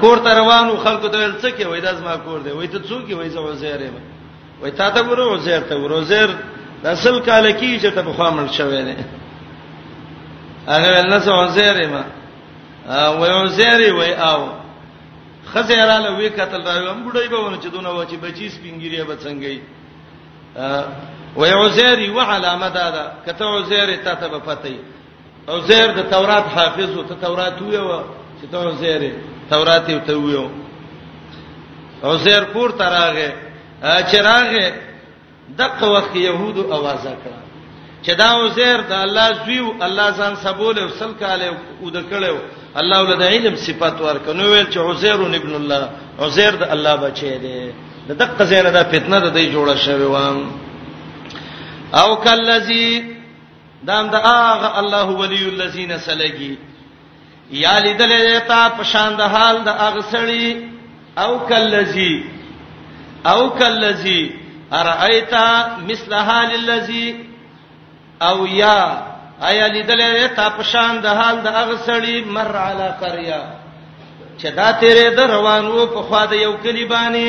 کور ته روانو خلکو ته څه کې وای دا زما کور دی وای ته څوک وای زه عزیر یم وای تا ته ګورو عزیر ته ګورو عزیر د اصل کال کې چې ته په خامل شوې نه هغه ولنس عزیر یم وای عزیر وای او خزیراله وی قتل راو هم ګډای به ونه چې دونه و چې بچی سپینګیری به څنګه وي وای عزیر و علامه دا ده کته عزیر ته ته به پته او زیر د تورات حافظ او ته تورات ویو چې ته زیر تورات یو ته ویو او زیر پور تراغه چې راغه دغه وخت يهودو आवाज کړه چې دا وزیر د الله زویو الله ځان سبول او سل کاله او د کړو الله ولدا علم صفات ورکنو ویل چې عزیر ابن الله عزیر د الله بچی دی د دقه زینه د فتنه د دی جوړه شوی و او کلذي دا هم د هغه الله ولی الذین سلګي یا لیدلې تا په شان د حال د هغه سړی او کلذي او کلذي ارایتا مثل حال الذی او یا آیا لیدلې تا په شان د حال د هغه سړی مر علی قريه چې دا تیرې د روانو په خوا د یو کلی باندې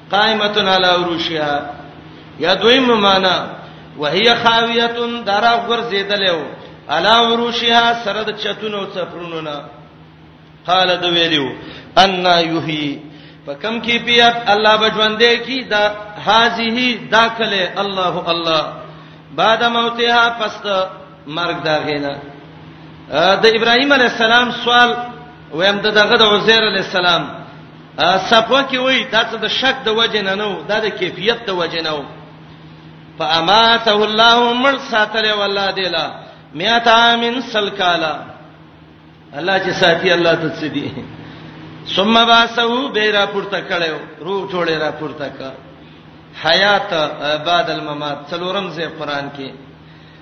قائمتن علی عروشها یا دویم معنا وهي خاویه درا ورزیدلو علی عروشها سره د چتونو څفرونو نه قال د ویلو ان یحیی فکم کی پیات الله بجوندې کی دا هذه داخله الله الله بعد موتها پس مرګ دا غینا د ابراهیم علی السلام سوال ویم د دغه د عزیر علی السلام صفوه کې وای دا څه د شک د وجه نه نو دا د کیفیت د وجه نه و فاماته الله مر ساتل والله دیلا میاتا من سلکالا الله چې ساتي الله ته څه دي ثم باسو به را پورته کړو روح جوړه را پورته کړ حیات بعد الممات څلورم ځای قران کې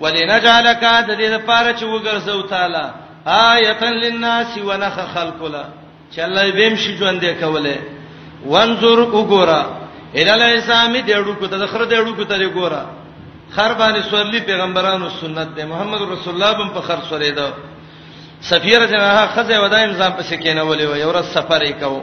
ولنجعلک د دې لپاره چې وګرځو تعالی آیتن للناس ونخ خلقلا چې الله بهم شي ژوند کوله وانظر وګوره اله الاسلام دې اړو کو ته خر دې اړو کو ته ګوره خر باندې سورلی پیغمبرانو سنت ده محمد رسول الله بم په خر سورې ده سفیر جناه خزه ودایم ځان پسې کېنولې و یو ورځ سفر یې کوو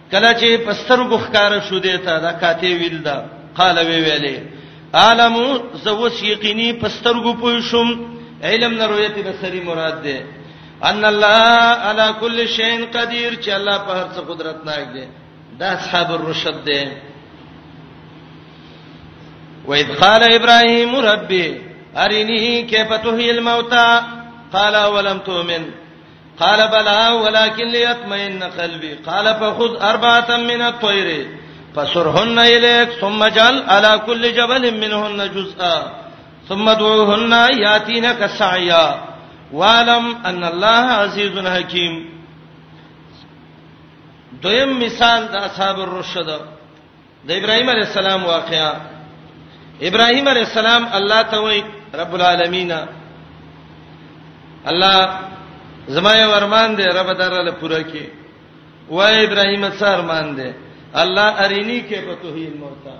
کله چې پسترګو ښکار شو دیته دا کاته ویل دا قال وی ویلې عالم زوس یقیني پسترګو پوي شوم علم نه رؤیت بصری مراد ده ان الله على كل شيء قدير چې الله په هر څه قدرت ناک دی دا اصحاب الرشد دی واذ قال ابراهيم ربي ارني كيف تحيي الموتى قال ولم تؤمن قال بلى ولكن ليطمئن قلبي قال فخذ أربعة من الطير فسرهن إليك ثم جعل على كل جبل منهن جزءا ثم ادعوهن ياتينك سعيا واعلم أن الله عزيز حكيم دویم مثال د اصحاب الرشد د ابراهيم عليه السلام واقعا ابراهيم عليه السلام الله ته وای رب العالمین الله زما یې ورمان دې رب دراله پوره کې وای ابراهيم سر مان دې الله ارینی کې په توحید موتا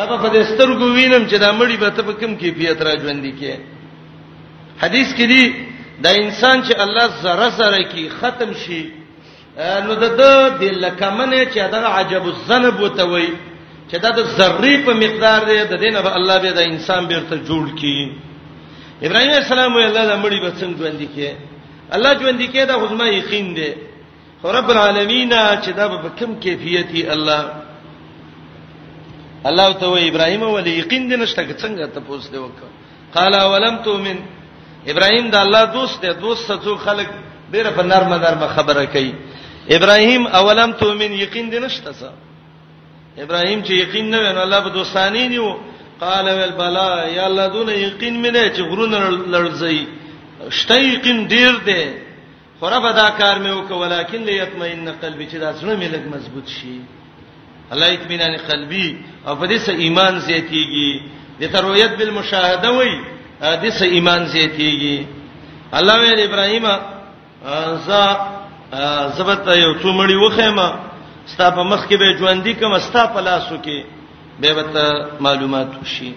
رب په دې سترګو وینم چې دا مړی به ته په کوم کیفیت را ژوند کې حدیث کې دی دا انسان چې الله زره زره کې ختم شي نو د د لکمنه چې دغه عجب الذنب وته وي چې دا د ذری په مقدار دی د دینه به الله به د انسان بیرته جوړ کی ابراهیم السلام وی الله د مړي به څنګه ژوند کی الله ژوند کی دا خو زما یقین دی خو رب العالمین چې دا په کوم کیفیت دی الله الله ته وی ابراهیم ولې یقین دې نشته څنګه ته پوښتنه وکړه قال ولم تؤمن ابراهيم د الله دوست دی دوست څو خلک ډیره په نرمه نرمه خبره کوي ابراهيم اولم تؤمن یقین دې نشته څه ابراهيم چې یقین نه ویني الله په دوستانی نیو قال ول بلا یا الله دونه یقین مې نه چې غرونه لړځي شته یقین ډیر دی خو رب دا کار مې وکړ ولکن ليطمئن قلبي چې دا زړه مې لږ مضبوط شي الله اطمینان قلبي او په دې سه ایمان زیاتیږي د ترویت بالمشاهده وای دې سه ایمان زیاتیږي الله ویل ابراهیم ز زبته یو څومړی وخېما ستا په مخ کې به ژوندۍ کوم ستا په لاسو کې به وته معلومات وشي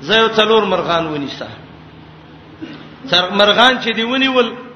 زه یو څلور مرغان ونیسه څر مرغان چې دی ونیول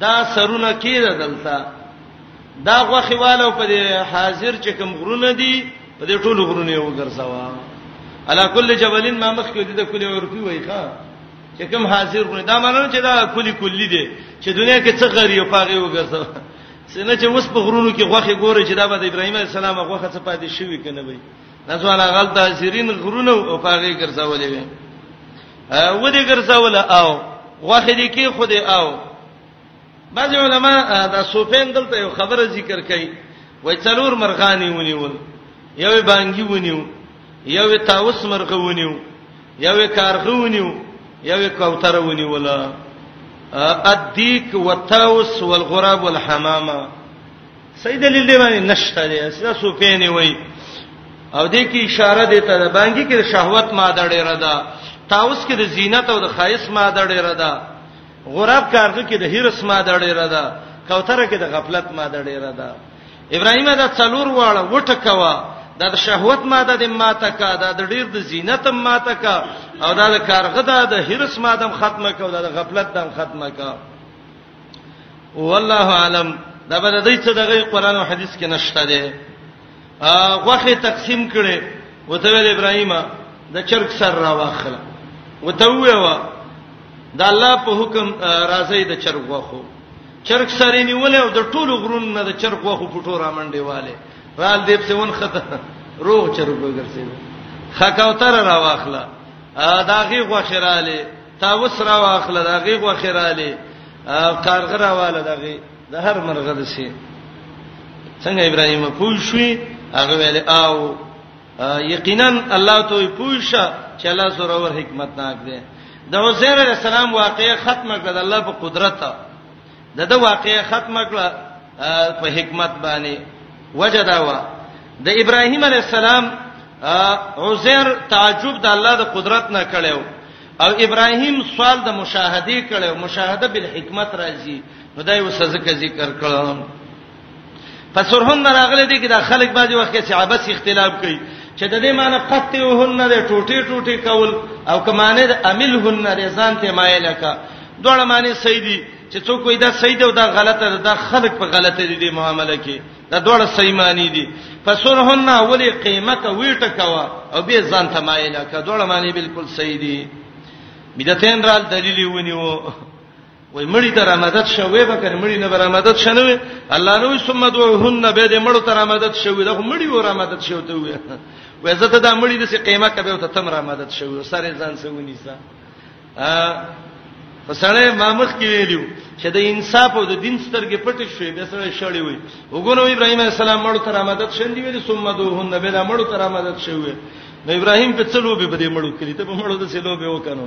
دا سرونه کېده دلته دا غوخي والو په دې حاضر چې کوم غرونه دي په دې ټولو غرونه یو ګرځوا علا کل جبلین ما مخ کې دي د کلی اورپی وای ښا چې کوم حاضر غرونه دا مانو چې دا کلی کلی دي چې دنیا کې څه غری او پاغه وګرځوا سینه چې اوس په غرونو کې غوخي ګوري چې دا به د ابراهیم علی السلام غوخه څه پاتې شوی کنه وای نسواله غلطه شیرین غرونه او پاغي ګرځولې وي و دې ګرځول او واخې دې کې خو دې او بعض علما دا سوفین دلته یو خبره ذکر کړي وای څلور مرغانی ونیول یو بانګي ونیو یو تاوس مرغ ونیو یو کارغه ونیو یو کوتر ونیول ادیک وتاوس والغراب والحمامه صحیح دلیل دی باندې نشته دی اسیا سوپین وی او دې کې اشاره دی ته باندې کې شهوت ماده ډیره ده تاوس کې د زینت او د خایس ماده ډیره ده غراب کارغه کې د هرس ماده ډیره ده کوتره کې د غفلت ماده ډیره ده ابراهیم دا څلور واړه وټکوا دا د شهوت ماده د ماته کا دا د ډیر د زینت ماته کا او دا د کارغه دا د هرس ماده ختمه کا او دا د غفلت دم ختمه کا والله عالم دا به د دې څه دغه قران او حديث کې نشته دی غوخه تقسیم کړي وته ویل ابراهیمه د چرګ سر را واخله وته ویوا دا الله په حکم راځي د چرګ غوخو چرګ سره نیولې او د ټولو غرون نه د چرګ غوخو پټو را منډي والے رال دې په ون خطه روغ چرګ وګرځي خکاوتر را واخله داغي غوخه رااله تا وسرا واخله دا غي غوخراله کارغه راواله دغه د هر مرغه د سي څنګه ابراهيم پوه شوې هغه ویل او یقینا الله ته پوښه چې الله سره ور حکمت ناک دی د حسین علی السلام واقعې ختمه کړه د الله په قدرت د د واقع ختم کړه په حکمت باندې وجداوا د ابراهیم علی السلام عزیر تعجب د الله د قدرت نه کړو او ابراهیم سوال د مشاهده کړو مشاهده بالحکمت راځي خدای وسزه ذکر کړو فسرهن راغله دي کې دا خلک باندې وخت کې صحابه سي اختلاف کوي چې د دې معنی قطعهن نه ټوټي ټوټي کول او کمانه د عملهن نه ځان ته مایل کا دوړ معنی صحیح دي چې څوک وي دا صحیح دی او دا غلطه ده دا خلک په غلطه دي د معاملې کې دا دوړ صحیح معنی دي فسرهن ولي قیمت ویټه کوا او به ځان ته مایل کا دوړ معنی بالکل صحیح دي بدعتین رال دلیل ونیو وای مړی تر امدد شوې به کنه مړی نه بر امدد شنوې الله نو ثم دعوهن به دې مړو تر امدد شوې دا مړی ور امدد شوې ته وې وې زه ته دا مړی د سي قیمه کبه ته تم را امدد شوې سره ځان سونی سا ا فسړې مامخ کې ویلو چې د انصاف او د دین سترګې پټې شوې به سره شړې وې وګورو ابراهیم السلام مړو تر امدد شندې وې ثم دعوهن به دا مړو تر امدد شوې نو ابراهیم په څلو به بده مړو کړی ته په مړو د سلو به وکنو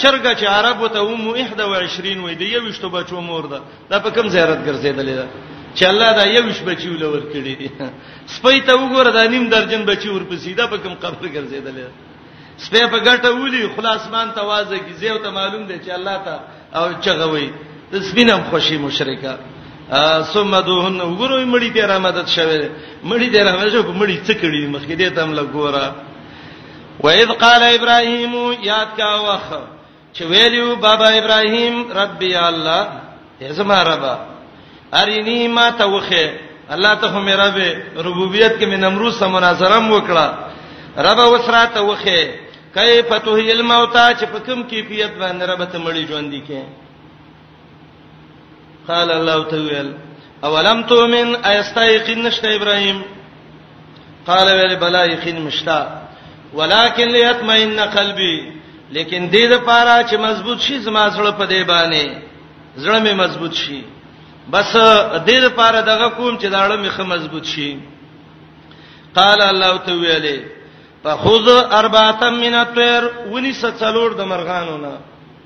چرګه چې عربو ته ام 21 وې د یوشتو بچو مور ده دا په کوم زیارت ګرځیدلې ده چې الله دا یوش بچی ولور کړی دي سپې ته وګوره دا نیم درجن بچی ورپسې دا په کوم قبر ګرځیدلې ده سپې په ګټه ولي خلاصمان توازه کی زیو ته معلوم دی چې الله ته او چغوي د سپینم خوشي مشرکا ثم دوهن وګورو مړی ته را مدد شوه مړی ته را مدد شوه مړی څه کړی مخکې دې ته هم لګورا وَإِذْ قَالَ إِبْرَاهِيمُ یاد کا وخت چې ویلو بابا ابراهیم ربي الله یزما ربا ارینی ما توخه الله ته هم رب ربوبیت کې من امرو سم مناظرم وکړه رب وسرا توخه کیف تهی الموت چې په کوم کیفیت باندې رب ته مړی ژوند دي کې قال الله تعالی اولم تؤمن ایستایقین نشته ابراهیم قال ویل بلا یقین مشتا ولکن لیتمئن قلبی لیکن دې د پاره چې مضبوط شي زما زړه په دې باندې زړه مې مضبوط شي بس دې د پاره دغه کوم چې دا اړه مې خه مضبوط شي قال الله تعالی فخذ اربعه من الطير ونس څلور د مرغانو نه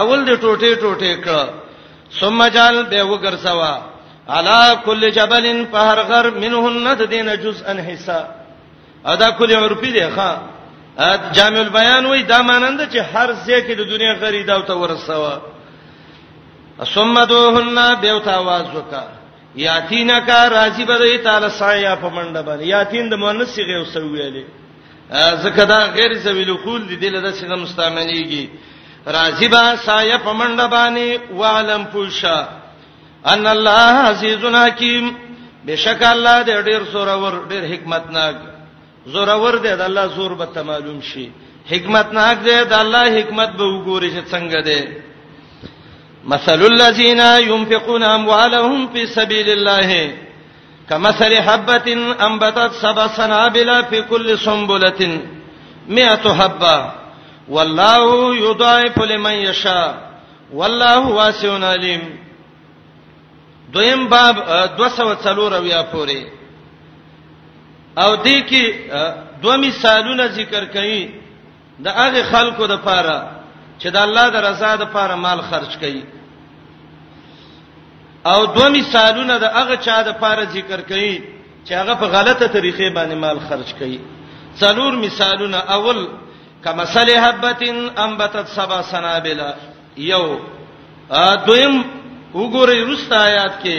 اول دې ټوټه ټوټه کړ ثم جال به وګرځوا علا کل جبل په هر غر منهن د دین جزءا حصہ ادا کل عربی دی ښا جامع البیان وای دا مانند چې هر ځای کې د دنیا غری دا ته ورسوا ثم دوهن به تا आवाज وکا یاتینا کا راضی به تعالی سایا په منډه باندې یاتین د مؤنث صيغه وسویلې ځکه دا غیر ذویل قول دي دله د څنګه مستعمليږي راضی با سایه پمنډ باندې وعلم پوشا ان الله عزیز حکیم بشک الله دې ډیر زورور ډیر حکمت ناک زورور دې د الله زور به ته معلوم شي حکمت ناک دې د الله حکمت به وګوري چې څنګه دې مثل الذين ينفقون اموالهم في سبيل الله کمثل حبه انبتت سبع سنابل فی کل سنبله 100 حبه والله یضاعف لمن یشاء والله واسع علیم دویم باب 204 اویا پورې او دې کې دوه مثالونه ذکر کړي د هغه خلکو د پاره چې د الله د رضا د پاره مال خرج کړي او دوه مثالونه د هغه چا د پاره ذکر کړي چې هغه په غلطه طریقې باندې مال خرج کړي څلور مثالونه اول کما صلی حبتن انبتت سبع سنابل یو دویم وګورئ رستا آیات کې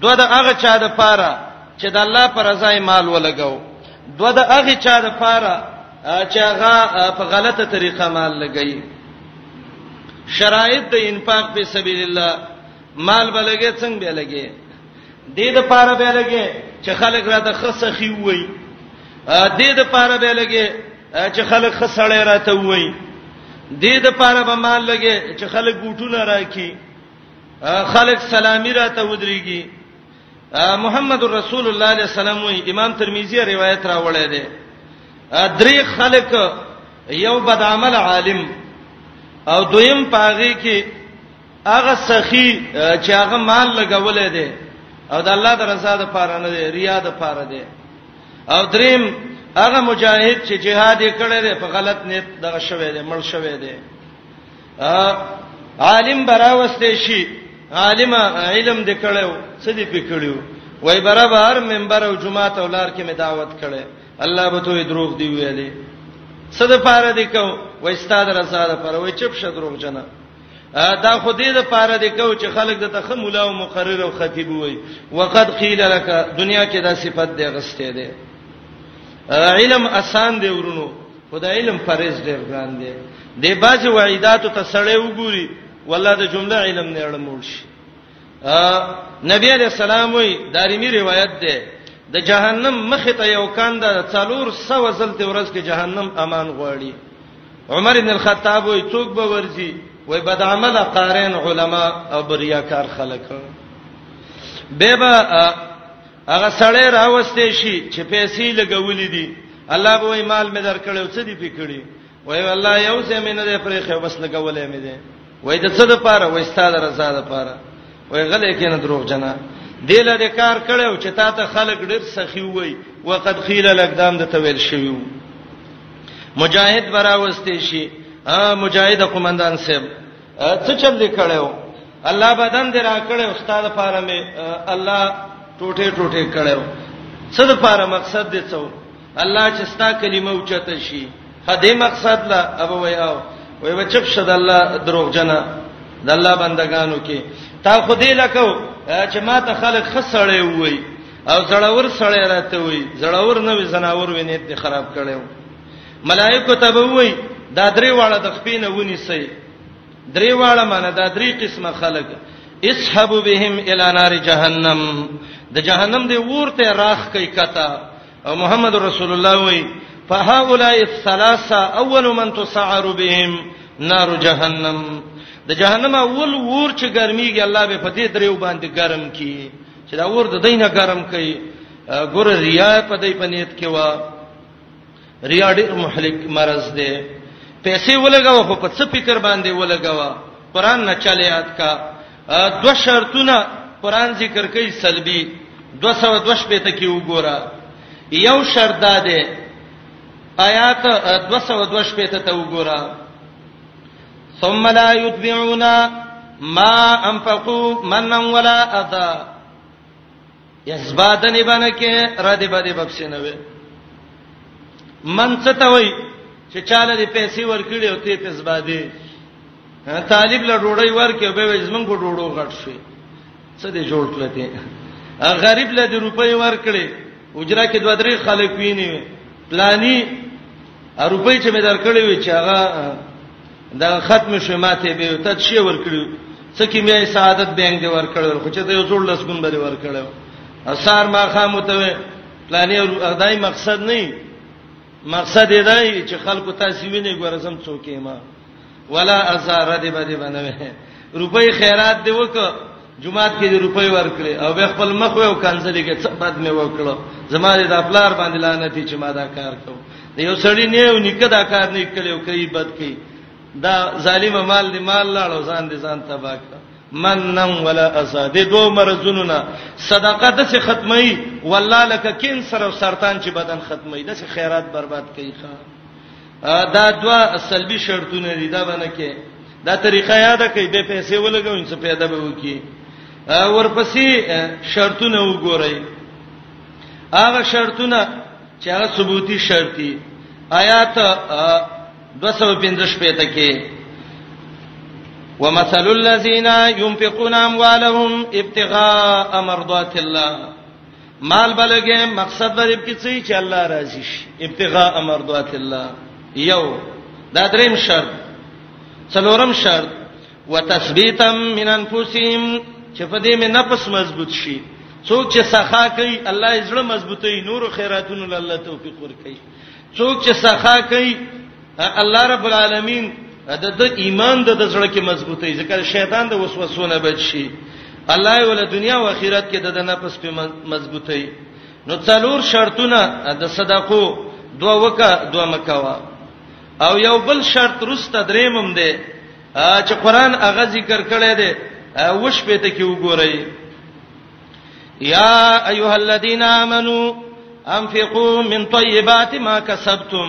دوه د هغه چا د پاره چې د الله پر رضا یې مال ولګاو دوه د هغه چا د پاره چې هغه په غلطه طریقه مال لګی شرایط د انفاق په سبیل الله مال بلګې څنګه بلګې د دې لپاره بلګې چې خلک راته خصه خي وای د دې لپاره بلګې چې خلک خسړې راته وای د دې لپاره به مال لګې چې خلک ګوټونه راکې خلق سلامي راته ودرېږي محمد رسول الله علیه السلام وی امام ترمذی روایت راوړی دی درې خلق یو بد عمل عالم او دویم پاغي کې هغه سخی چې هغه مال لګولې دی او د الله د رضا د پاره نه دی ریا د پاره دی او دریم هغه مجاهد چې جهاد یې کړی دی په غلط نیت دغه شوی دی مړ شوی دی عالم براوسته شي عالم علم دې کړو څه دې پکړو وای برابر منبر او جمعه ته ولار کې می دعوت کړي الله به ته دروغ دی ویلي صد پاره دې کو وای استاد رضا ده پر وای چپ شه دروغ جنا دا خو دې د پاره دې کو چې خلک د تخ مولا او مقرر او خطیب وای وقد قیل لك دنیا کې دا صفت دې غسته دې علم اسان دی ورونو خدای علم فرض ډیر ګران دی د باج وعیدات ته سړی وګوري والله د جمله علم نه اړمول شي نبی علیہ السلام وی دارمی روایت ده د جهنم مخ ته یو کان د 400 زلته ورځ کې جهنم امان غواړي عمر ابن الخطاب وی څوک به ورځي وای بد عمل قارین علما او بریاکار خلک به به هغه سړی راوستې شي چې پیسې لګولې دي الله به وای مال مې درکړو څه دی پکړي وای والله یو څه مې نه دی پرې خو بس لګولې مې دي وای د څه د پاره وای ستاد رضا د پاره وای غلې کې نه دروغ جنا دله د کار کړو چې تا ته خلک ډېر سخی وای وقد خیل لګدام د تویل شویو مجاهد براوستې شي ا مجاهد قومندان صاحب څه چل لیکړو الله بدن دې راکړې استاد لپاره مې الله ټوټه ټوټه کړو څه لپاره مقصد دې څو الله چې ستا کلمه اوچته شي هدې مقصد لا ابو ویاو وی وچب شد الله دروغ جنا د الله بندگانو کې تا خو دې لکو چې ما ته خلک خسړې وای او زړور سړې راته وای زړور نه وي زناور وینې دې خراب کړو ملائکه ته وای دا درې واړه د خپینه ونی سي درې واړه معنی دا درې قسمه خلق اسحب بهم الى نار جهنم د جهنم دی ورته راخ کوي کته او محمد رسول الله وی فهؤلاء الثلاثه اول من تسعر بهم نار جهنم د جهنم اول ور چې ګرميږي الله به په دې دریو باندې ګرم کی چې دا ور د دینه ګرم کوي ګور ریا په دې پنيت کې وا ریا ډیر مهلک مرز دی پیسې ولګاو خو په څه فکر باندې ولګاو قران نه چلے یاد کا دو شرطونه قران ذکر کوي سلبي 202 په تکي وګوره یو شرط دا دی آیات 202 په ته وګوره ثم لا يتبعون ما انفقوا منا ولا اذى اثبات نه باندې کې را دې باندې بپسې نه وي من څه ته وای چې چاله دې پیسې ورکړي او ته پیسې باندې طالب له ډوړی ورکې به زمونږ په ډوړو غټ شي څه دې جوړ کړته غریب له دې روپۍ ورکړي اجرا کې دوه درې خلک ویني پلاني روپۍ چې مې درکړې وي چې هغه دا ختم شو ماته به ته شی ورکړو څه کې مې سعادت بینګ دی ورکړو خو چې ته یو جوړ لسګون بری ورکړو اسار ما خامو ته پلانې اردای مقصد نه مقصد یې دی چې خلکو تاسو ویني ګورزم څوکې ما ولا ازار دې باندې باندې روپۍ خیرات دی وک جمعات کې دی روپۍ ورکړي او به خپل مخ یو کنځلې کې څه بد مې وکړو زماره د خپلار باندې لعنت چې ما دا کار کو د یو سړی نه یو نکه دا کار نه کړي او کوي بد کوي دا ظالم مال دی مال لاړو ځان دي ځان تباک منن ولا اسا د دوه مرزونو نه صدقه د څه ختمي والله لکه کینسر او سرطان چې بدن ختمي د څه خیرات برباد کوي ښا دا دوا سلبي شرطونه دي دا باندې کې دا طریقه یاد کړئ به پیسې ولګو ان څه پیدا به وکي ورپسې شرطونه وګورئ هغه شرطونه چې هغه ثبوتی شرطي آیات 215 پته کې ومثل الذين ينفقون اموالهم ابتغاء مرضات الله مال بلګه مقصد ور پیڅی چې الله راضي شي ابتغاء مرضات الله یو دا دریم شرط څلورم شرط وتثبیتا من انفسهم چې په دې مې نفس مضبوط شي څوک چې سخا کوي الله یې زړه مضبوطوي نور خیراتونو الله توفیق ورکړي څوک چې سخا کوي الله رب العالمین د د ایمان د زړه کې مضبوطی ځکه شیطان د وسوسو نه بچ شي الله یې ول دنیا او آخرت کې د نفس په مضبوطی نو څلور شرطونه د صدقو دوه وکا دوه مکوا او یو بل شرط رسته درېمم دی چې قران هغه ذکر کړی دی وش په ته کې وګورئ یا ایها الذین آمنو انفقوا من طیبات ما کسبتم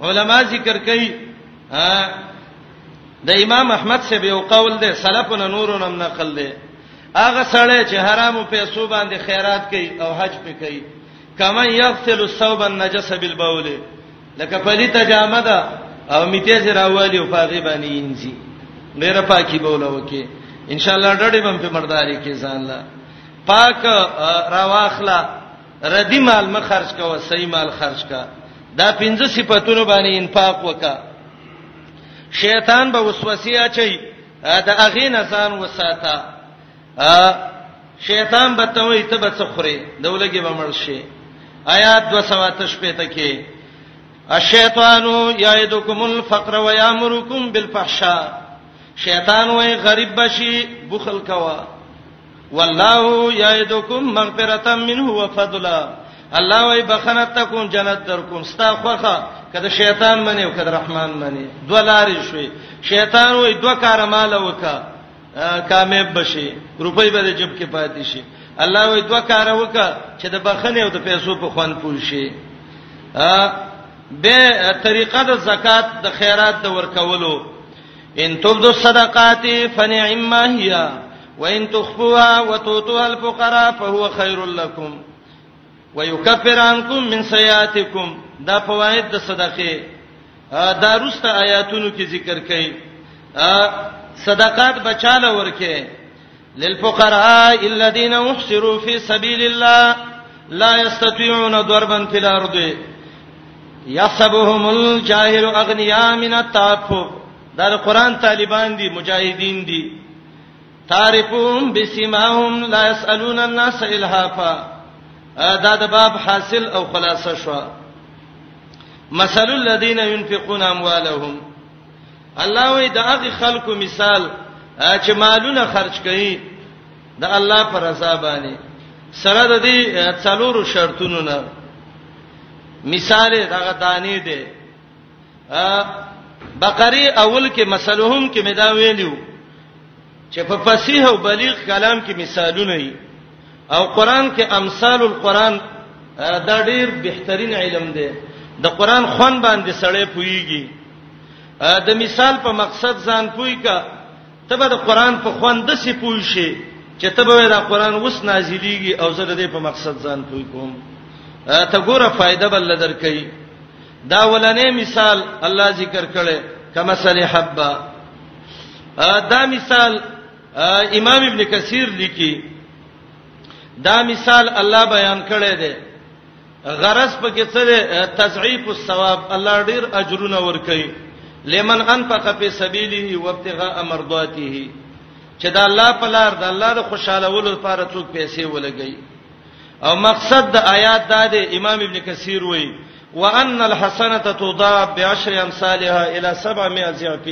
علما ذکر کوي د امام احمد سے به قول ده سلفنا نورنا نقل ده هغه سړی چې حرامو پیسو باندې خیرات کوي او حج پې کوي کما یغسل الثوب النجس بالبول لکه پلیت جامه ده او میته زرا والی او پاغي باندې انځي ډیره پاکي بوله وکي ان شاء الله ډډې بم په مرداري کې ځان لا پاک راواخلا ردی مال مخ خرج کا او صحیح مال خرج کا دا پنځه صفاتونه باندې انفاق وکا شیطان به وسوسه اچي دا اغه نه ځان وساته شیطان به ته وي ته به څخري دولګي به مړ شي آیات 208 پته کې الشیطان یعدکم الفقر و یامرکم بالفحشاء شیطان وای غریب بشي بخل کوا والله یعدکم مغفرتا منه وفضلا الله وای بخنه تکون جنت در کوم ستا خوخه کده شیطان منی او کده رحمان منی دوه لارې شوي شیطان وای دوه کار مال وکا کامیاب بشي روپۍ به جب کې پاتې شي الله وای دوه کار وکا چې د بخنه او د پیسو په خوان پوه شي به طریقه د زکات د خیرات د ورکولو ان تبدو صدقات فنعم ما هي وان تخفوها وتؤتوها الفقراء فهو خير لكم ويكفر عنكم من سيئاتكم دا فواید د صدقه دا روسته آیاتونو کې ذکر کړي صدقات بچاله ورکه للفقراء الذين احصروا في سبيل الله لا يستطيعون ضربا في الارض يحسبهم الجاهل اغنياء من التعفف دا قرآن طالبان دي مجاهدين دي تعرفون بسمهم لا يسالون الناس الهافا دا د باب حاصل او خلاصه شو مثل الذين ينفقون اموالهم الله وی د هغه خلکو مثال چې مالونه خرج کوي د الله پر رضا باندې سره د دې څلورو شرطونو نه مثال دغه دانی دی بقره اول کې مسلهم کې مدا ویلو چې په فصیح او بلیغ کلام کې مثالونه دي او قران کې امثال القرآن دا ډیر بهترین علم دی د قران خوان باندې سړی پويږي د مثال په مقصد ځان پوي کا تبه د قران په خوان د سی پوي شي چې تبه د قران وس نازلېږي او زه د دې په مقصد ځان پوي کوم ته ګوره فائدہ بل درکې دا ولنې مثال الله ذکر کړي کما سل حبه دا مثال امام ابن کثیر لیکي دا مثال الله بیان کړی دی غرض پکې څه دی تضعیف الثواب الله ډیر اجرونه ورکړي لمن انفق فی سبیله وابتغاء مرضاته چې دا الله په لار د الله د خوشاله ولو لپاره څوک پیسې ولګي او مقصد د آیات دا دی امام ابن کثیر وایي وان الحسنه تضاعف بعشر امثالها الى 700 ضعف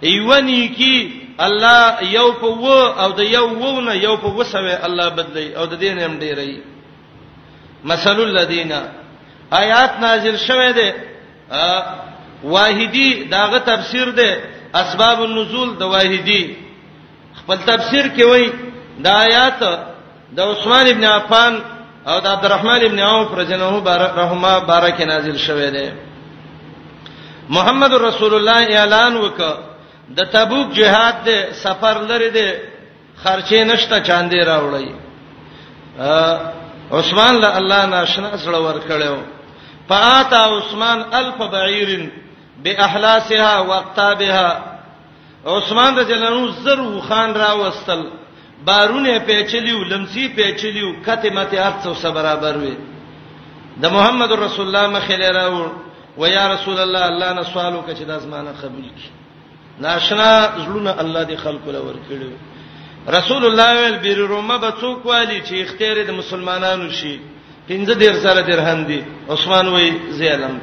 ایونی کی الله یو په و او د یو وونه یو په وسوي الله بدلی او د دین هم ډیری مثل الذین آیات نازل شوه ده واحدی داغه تفسیر ده اسباب النزول د واحدی خپل تفسیر کې وایي دا آیات د عثمان ابن عفان او د عبدالرحمن ابن عوف رجنه رحمه بارک نازل شوه دی محمد رسول الله اعلان وک د تبوک جهاد دی سفر لري دی خرچه نشته چاندې راوړی عثمان له الله ناشنا سره ور کړو فاتا عثمان الف بعیر باحلاسها واقتابها عثمان رضی الله عنه زر وخان را وستل بارونه پیچلیو لمسی پیچلیو کته مته ارڅو سره برابر وي د محمد رسول الله مخې لراو و یا رسول الله الله نه سوالو کچ د ازمانه قبول کی ناشنا زړونه الله دی خلق لور کړو رسول الله ویل بیر رومه به څوک والی چې اختیار د مسلمانانو شي پنځه دیر سره درهم دي عثمان وای زیلم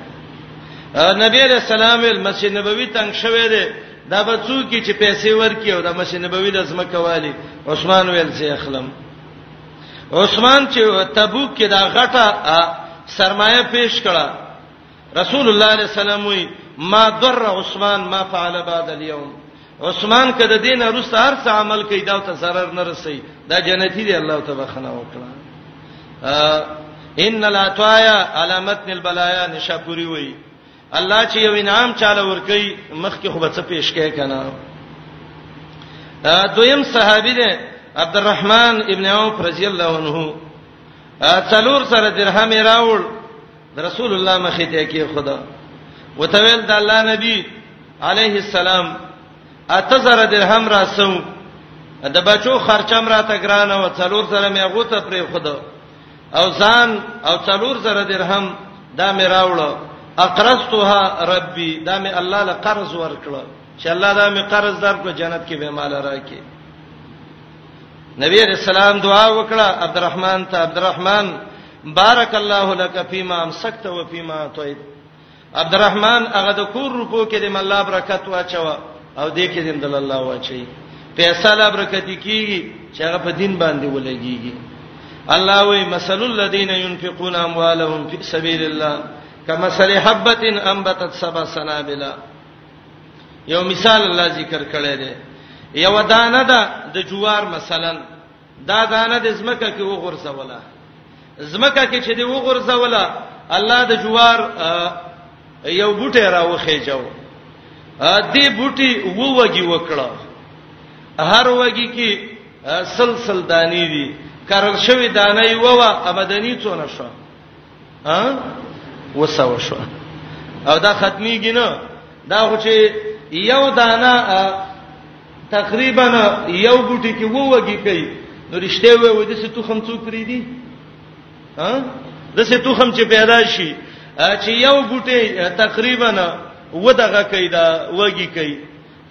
نبی علیہ السلام مسجد نبوي تنگ شوه دی دا به څوک چې پیسې ورکي او د مسجد نبوي د زمکه والی عثمان ویل چې اخلم عثمان چې تبوک کې دا غټه سرمایه پیش کړه رسول الله علیه السلام وی ما ضر عثمان ما فعل بعد اليوم عثمان کده دین ارست هر څه عمل کوي دا ته zarar نه رسي دا جنتی دی الله تعالی خنا وکړه ان الاتوایا علامت البلایا نشاپوری وی الله چې یو انعام چاله ور کوي مخکې خو به څه پیش کوي کنه دویم صحابي دی عبدالرحمن ابن عوف رضی الله عنه څلور سره درهم راوړ رسول الله مخې ته کې خدا وتویل د الله نبی علیه السلام اتزر درهم راسو د بچو خرچم راته ګرانه و څلور سره مې غوته پرې خدا او ځان او څلور سره درهم دا مې راوړو اقرضتها ربي دا مې الله له قرض ورکړو چې الله دا مې قرض درکو جنت کې به مال راکې نبی رسول الله دعا وکړه عبدالرحمن ته عبدالرحمن بارک الله لك فيما امسكت وفيما اعطيت عبد الرحمن هغه د کور روپو کې د الله برکت واچوا او دې کې د الله واچي پیسې لا برکت کیږي چې هغه په دین باندې ولګيږي الله وی مثل الذين ينفقون اموالهم في سبيل الله كمثل حبة انبتت سبع سنابل یو مثال الله ذکر کړی دی یو دانه ده د جوار مثلا دا دانه د زمکه کې وغورځوله زمکه کې چې دی وغورځوله الله د جوار یو بوټی راوخې جو دې بوټي ووږي وکړه هر وږي کې سلسل دانی دي کرل شوی دانه یو و امدنی څونه شو ها وسو شو او دا ختميږي نه دا خو چې یو دانه تقریبا یو ګټي کې ووږي کوي نو رښتیا وې وې د څه توخم څوک پری دي ها د څه توخم چې پیدا شي چې یو ګټي تقریبا و دغه کوي دا وږي کوي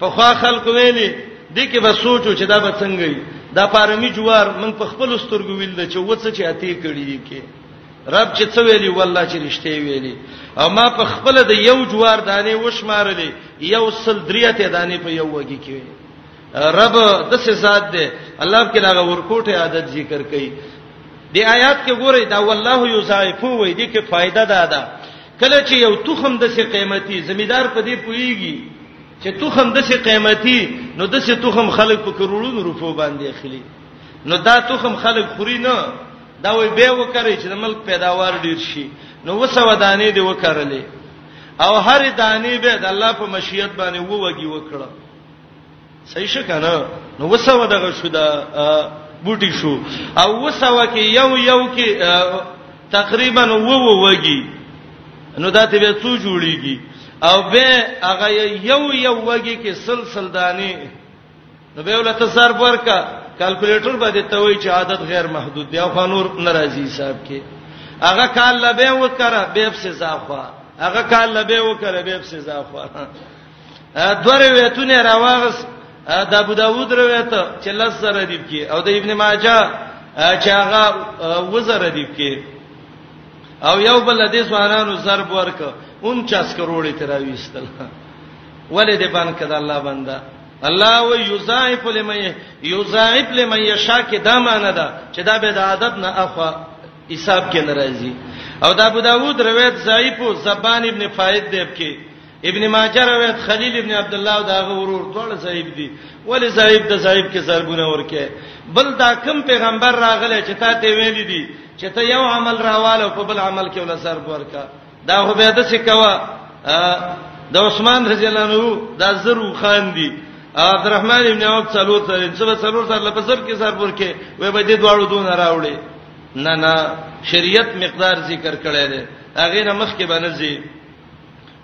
په خوا خلق ویلي دي کې به سوچو چې دا به څنګه وي دا پارمی جوار من په خپل سترګو ویل د چې وڅ چې اتی کړی دي کې رب چې څه ویلی والله چې رښتې ویلی او ما په خپل د یو جوار دانه وشمارلې یو سل دریته دانه په یو وګی کې رب د څه ذات دی الله کې لاغه ورکوټه عادت ذکر کړي دی آیات کې ګورئ دا والله یصایفو وې دي کې فائدہ ده ده کله چې یو تخم د څه قیمتي زمیدار په دې پويږي چې تخم د څه قیمتي نو د څه تخم خلک په کروڑونو روپو باندې اخلي نو دا تخم خلک خوري نه دا وي به وکړي چې د ملک پیداوار ډیر شي نو وسو دانې دی وکړلې او هر دانې به د الله په مشیت باندې ووږي وکړه صحیح شکنه نو وسو دغه شو دا بوټي شو او وسو کې یو یو کې تقریبا وو وږي نو دا ته به څو جوړیږي او به هغه یو یو وږي کې سلسله دانی نو به ولته صرف ورکا کیلکولیټر باندې ته وای چې عادت غیر محدود دی او خنور ناراضي حساب کې هغه کال لبه وکړه به په سزا خو هغه کال لبه وکړه به په سزا خو دوه روایتونه راوغس د ابو داوود روایت چې لز سره دی کې او د ابن ماجه چې هغه وزره دی کې او یو بل د سوانانو ضرب ورک 49 کروڑ تراويستل ولې دې باندې کړه الله بندا الله و یضاعف لمن یضاعف لمن یشا کې دا معنی ده چې دا به د عادت نه اخوا حساب کې ناراضي او دا ابو داوود روایت ضعیف او زبان ابن فائد دیب کې ابن ماجه روایت خلیل ابن عبد الله دا غورور ټول صاحب دي ولی صاحب د صاحب کې سرګونه ورکه بل دا کم پیغمبر راغله چې تا ته ویل دي چې ته یو عمل راواله په بل عمل کې ول سر ورکه دا خو به د څه کوا د عثمان رضی الله عنه دا زرو خان دي عبدالرحمن ابن عوف څلور سره څلور څلور سره په سر کې سر ورکه وې به دې دواړو دون راوړي نه نه شریعت مقدار ذکر کړی دی هغه نه مخ کې باندې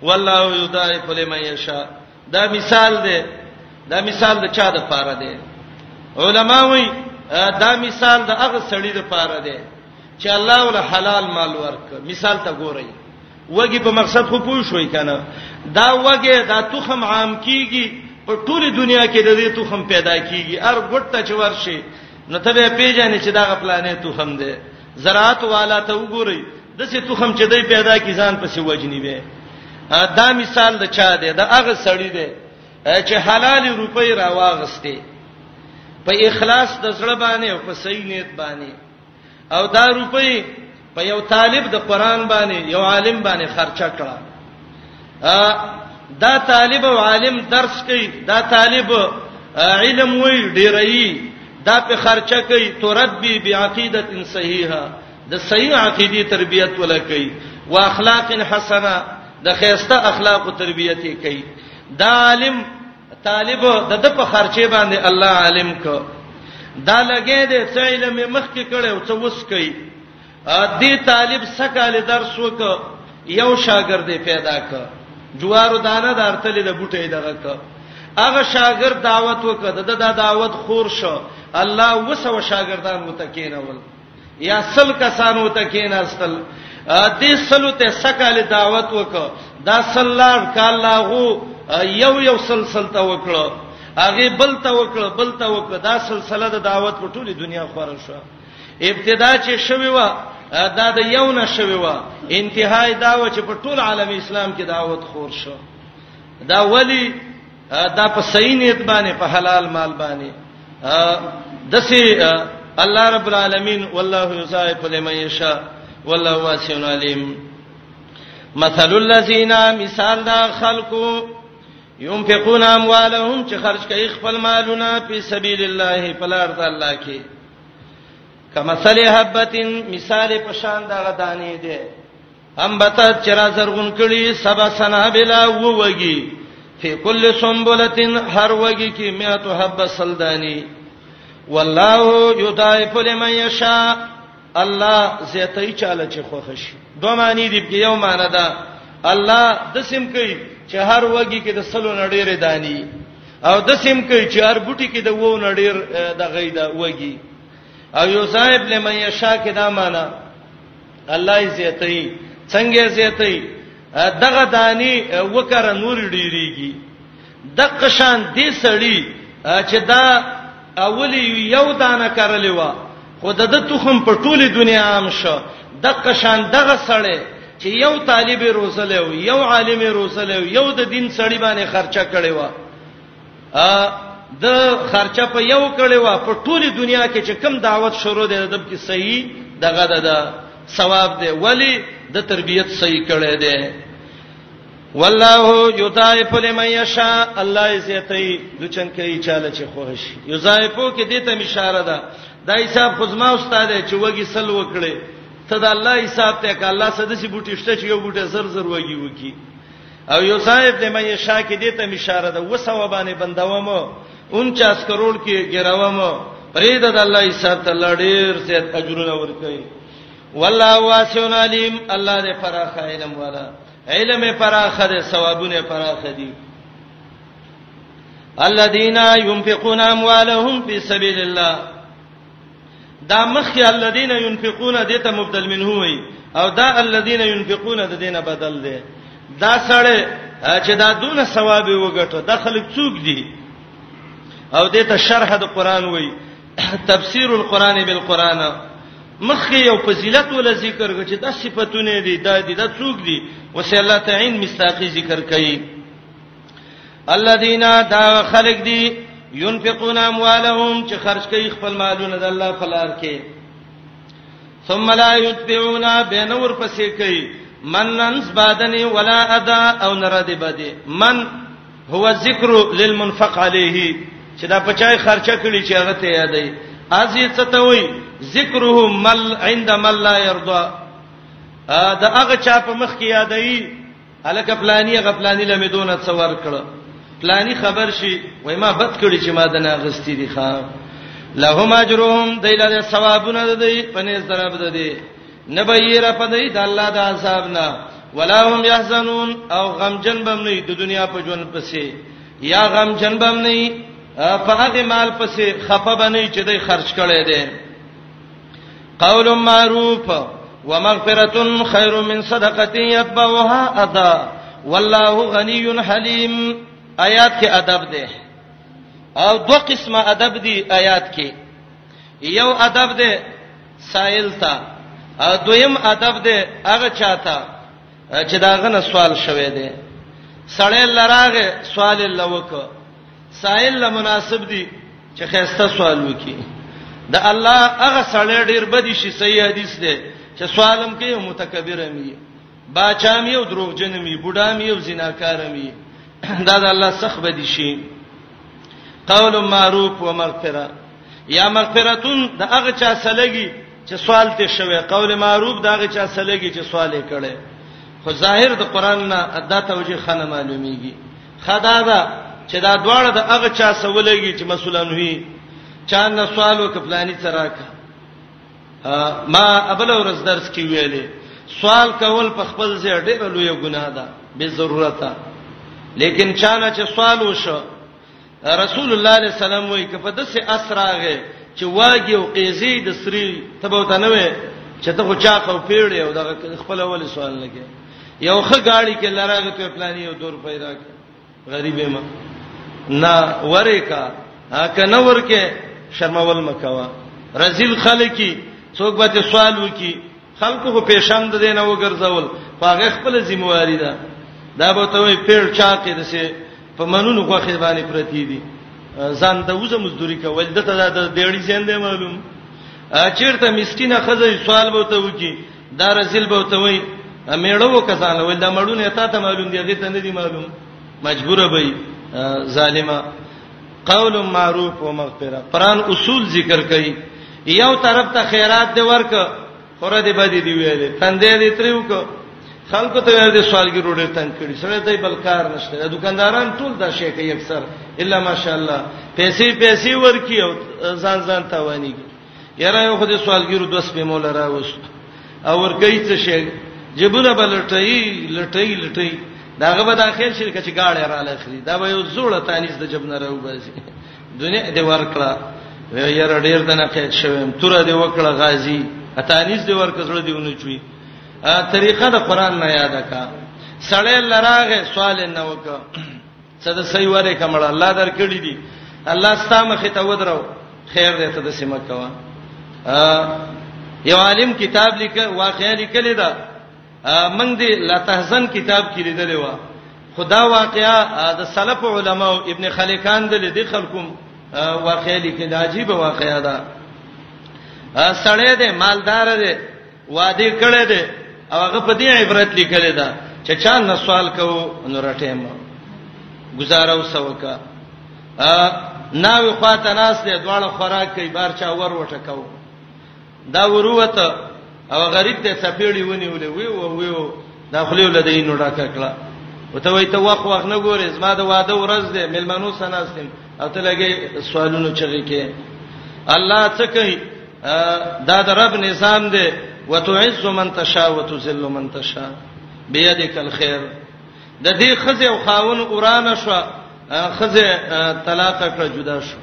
والله یضاعف لمن یشاء دا مثال دی دا مثال د چا د پاره دی علما وی دا مثال د هغه سړی د پاره دی چې الله ول حلال مال ورک مثال ته ګورئ وګي په مقصد خو پوه شوي کنه دا وګي دا تخم عام کیږي په ټوله دنیا کې د دې تخم پیدا کیږي ار ګټه چې ورشي نو ته به پیژنې چې دا غپلانې تخم دی زراعت والا ته وګورئ دسه تخم چې دی پیدا کی ځان پسې وجنی وي دا مثال د چا دی د هغه سړی دی چې حلال روپۍ راواغسته په اخلاص د زړه باندې او په صحیح نیت باندې او دا روپۍ په یو طالب د قران باندې یو عالم باندې خرچه کړه دا طالب او عالم درس کوي دا طالب علم وی ډیرایي دا په خرچه کوي تربي بعقیده صحیحه د صحیح عقیده تربیت ولا کوي واخلاق حسنه د خیسته اخلاق او تربیت کوي دا عالم طالب د د په خرچه باندې الله عالم کو دا لګې دې څه علم مخ کې کړي او څه وس کوي دې طالب سکهاله درس وک یو شاګرد پیدا ک جوارو دانه دارتلې د بوټې دغه ک هغه شاګرد دعوت وکړه د دا دعوت خور شو الله وسو شاګردان متکینول یا سل کسان متکیناستل دې سلو ته سکهاله دعوت وک دا سلار کاله غو یو یو سلسله تا وکړه هغه بل تا وکړه بل تا وکړه دا سلسله د دعوت په ټوله دنیا خور شو ابتدا چې شوی و دا د یو نه شوی و انتهای دا و چې په ټول عالم اسلام کې دعوت خور شو دا ولی دا په صحیح نیت باندې په حلال مال باندې دسی الله رب العالمین والله یصائف لمن یشاء والله واسع علیم مثل الذين مثال دا خلقو ينفقون اموالهم چې خرج کوي خپل مالونه په سبيل الله په لار د الله کې کما صلی حبتن مثال په شان دا غدانې ده هم بتا چرا زرغون کړي سبا سنا بلا ووږي فی کل سنبلتن هر وږي کې مئات حب سلدانی والله یضاعف لمن یشاء الله زیتای چاله چې خوښ شي دوه معنی دی په یو معنی ده الله د سم کوي چې هر وږي کې د سلو نړیره دانی او د سیم کې چار بوټي کې د وو نډیر د غیدا وږي او یو صاحب لمن یشا کې دا معنا الله یې زیتای څنګه زیتای دغه دانی وکړه نور ډیریږي د قشان دې سړی چې دا اولی یو دانه کرلې و خو د ده تخم په ټوله دنیا عام شو دغه شان دغه سړی چې یو طالب روزلی او یو عالم روزلی او یو د دین سړی باندې خرچه کړی و ا د خرچه په یو کړی و په ټوله دنیا کې چې کم دعوت شروع دی د کې صحیح دغه د ثواب دی ولی د تربیت صحیح کړی دی والله یضاعف لمن یشاء الله یې زیاتې د چن کوي چاله چې خوښ یضاعفو کې دې ته اشاره ده دا حساب خزما استاد چې وګي سل وکړي ته دا الله حساب ته ک الله سده سي بوټي شته چې یو بوټي زر زر وګي وکي او یو صاحب د مې شا کې دې ته اشاره ده وسو باندې بندوم 49 کروڑ کې ګراوم پرې د الله حساب ته لړیر زیات اجرونه ورکړي والله واسع علیم الله دې فراخ علم والا علم پراخه دي ثوابونه پراخه دي الذين ينفقون اموالهم في سبيل الله دا مخکې الذين ينفقون دته مبدل منه وي او دا الذين ينفقون د دینه بدل دي دا سړی چې دا دونه ثواب وګټو دا خلک څوک دي او دته شرح د قران وي تفسیر القرآن بالقرآن مخه یو فضیلت ول ذکر کړي چې د صفاتونه دي د دې د څوک دي وسه الله تعین مستاقی ذکر کړي الذين دا خلق دي ينفقون اموالهم چې خرج کوي خپل مالونه د الله په لار کې ثم لا يتبعون بنور پسې کوي من ننس بادنی ولا ادا او نرد بده من هو ذکر للمنفق عليه چې دا پچای خرچه کړي چې هغه ته یادې ازي څه ته وای ذکره مل عند مل لا يرضى دا هغه چا په مخ کې یادې الک پلاني هغه پلاني لمه دونه څور کړه پلاني خبر شي وای ما بد کړي چې ما دنا غستی دي خان لهم اجرهم دایله ثوابونه ده دی پنيز درب ده دی نبیر په دې د الله د عذاب نه ولا هم يحزنون او غم جن بم نه د دنیا په ژوند پسې یا غم جن بم نه په هغه مال پسې خپه بنئ چې دوی خرج کړي دي قول معروف ومغفرة خير من صدقة يتبعها أذى والله غني حليم آیات کې ادب ده او دوه قسمه ادب دي آیات کې یو ادب دی سائل ته دویم ادب دی هغه چاته چې دا غنه سوال شوه دی سړی لراغه سوال لوک سائل له مناسب دی چې خسته سوال وکي د الله هغه سړی ډیر بدی شي صحیح حدیث دی چې سوالم کوي متکبر امي باچا مې او دروغجن مې بوډا مې او زناکار مې دا د الله سخت بدی شي قول معروف و مغفرہ یا مغفرتون د هغه چا سلګي چې سوال ته شوی قول معروف دا هغه چا سلګي چې سوال یې کړي خو ظاهر د قران نه ادا توجیه خنه معلومیږي خدا دا چې دا دواړه د هغه چا سولګي چې مسولان وي چا نه سوالو کپلانی تراکه ما ابل ورځ درس کې ویلې سوال کول په خپل ځای ډېر لوی ګناه ده به ضرورته لیکن چانه چې سوال وشو رسول الله علیه السلام وایي کپه د سه اسراغه چې واګي او قیزی د سری تبو ته نه وي چې ته خو چا خو پیړې او د خپل اول سوال نه کې یو خه گاڑی کې لراغه ته پلاني او دور پیدا کړ غریب ما نا ورکا هک نه ورکه شرمول مکوا رزل خلکی څوک به ته سوال وکي خلکو په پېښم د دینه وګرځول پاغه خپل ذمہواری ده دا به ته وي پیړ چا کې دسه په منونو خوخه باندې پرتی دي ځان د وزه مزدوري کول دته د ډېړي زیندې معلوم چیرته مسکینه خزه سوال به ته وکي دا رزل به ته وای میړو کسان ول دا مړونه تا ته معلوم دی هغه ته نه دی معلوم مجبور به ظالما قول معروف و مغفرہ قران اصول ذکر کړي یو طرف ته خیرات دی ورک خوره دی بدی دی ویلې تندې دی تریو کو خلکو ته ور دي سوالګي روډه تنگ کړي سره دای بل کار نشته دکانداران ټول دا شي کوي اکثر الا ماشاءالله پیسې پیسې ورکی او ځان ځان تاواني یاره یو خدای سوالګیرو دوس په مولا راوست او ورګی څه شي جبونه بلټي لټي لټي داغه به داخل شي چې گاړې را لخري دا به یو زوړه تانیس د جبنه راو باسي دنیا دې ورکړه یاره ډیر دنه قید شوم تر دې وکړه غازی اتانیس دې ورکړه زړه دې ونه چوي طریقه د قران نه یاد کا سړی لراغه سوال نه وکړه څه د صحیح وره کمړه الله درکړي دي الله ستا مخ ته ودرو خیر دې ته د سیمه کوا یو عالم کتاب لیک واقعیا لیکل دا من دې لا تحزن کتاب کې لیدل و خدا واقعیا د سلف علما او ابن خلکان د دې خلکو واقعیا لیکل عجیب واقعیا ده سړی دې مالدار دې وادي کړه دې او هغه په دې عبرت لیکل دا چې چا نه سوال کو نو رټېم گزاره وسوکا ناوی خواته ناس دې دواړه خوراک کوي بار چا ور وټکاو دا وروته او غریب ته سپېړی ونیولې وی و وی و دا خلی ولدې نو ډاکه کړه وته وای ته واخ واخ نه ګورې زما د واده ورځ دې ملمنو سناستم اته لګي سوالونو چغي کې الله څه کوي دا د رب نظام دی وتعز من تشاء وتذل من تشاء بيدك الخير د دې خزه او خاون اورانه شو خزه طلاق کړه جدا شو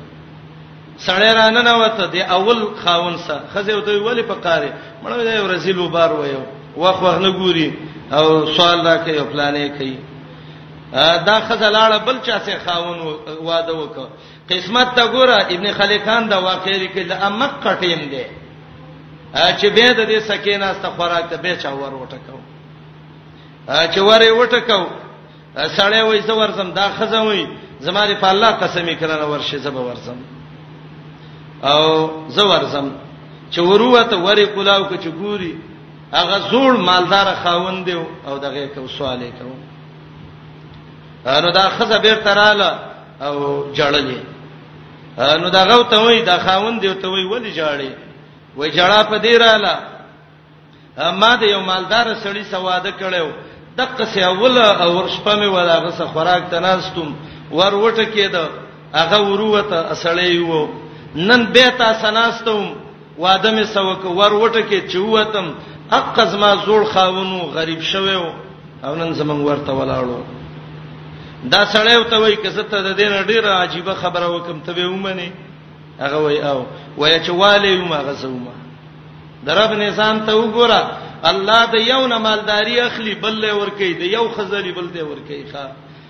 سړی رانه نه وته دی اول خاون سره خزه وته ویلې په قاره مړ دی ورزیل وبار وایو واخ واخ نه ګوري او سوال راکې او پلانې کوي دا خزه لاړه بل چا سه خاون واده وکړه قسمت ته ګوره ابن خلیقان دا واقع لیکل د امق کټیم دی چې به د دې سکینه است خوراک ته به چا ور وټکاو چې ورې وټکاو سړی وای زه ورزم دا خزه وای زماري په الله قسم کړنه ورشه زب ورزم او زه ورزم چې وروته ورې کولاو کې چې ګوري هغه زوړ مالدار خاوند او دغه کو سوال کوي نو دا خزه بیر تراله او جړلې نو دا غو ته وای دا خاوند دی ته وای ولی جړلې وای جړا په دې رااله ما د یو مالدار سړی سواده کړو دغه سه اول او شپه مې ولا غسه خوراک تناستم ور وټه کېده هغه وروته اسړې وو نن به تا سناستم واده مې سوک ور وټه کې چوتم اقز ما زوړ خاونو غریب شوو او نن زمنګ ورته ولاړو دا سړی وته وای کزه ته د دین ډیره عجیب خبره وکم ته به ومني هغه وای او وای چې والي ومه غزومه درب نظام ته وګوره الله د یو نه مالداری اخلي بل له ور کوي د یو خزلی بل ته ور کوي ښا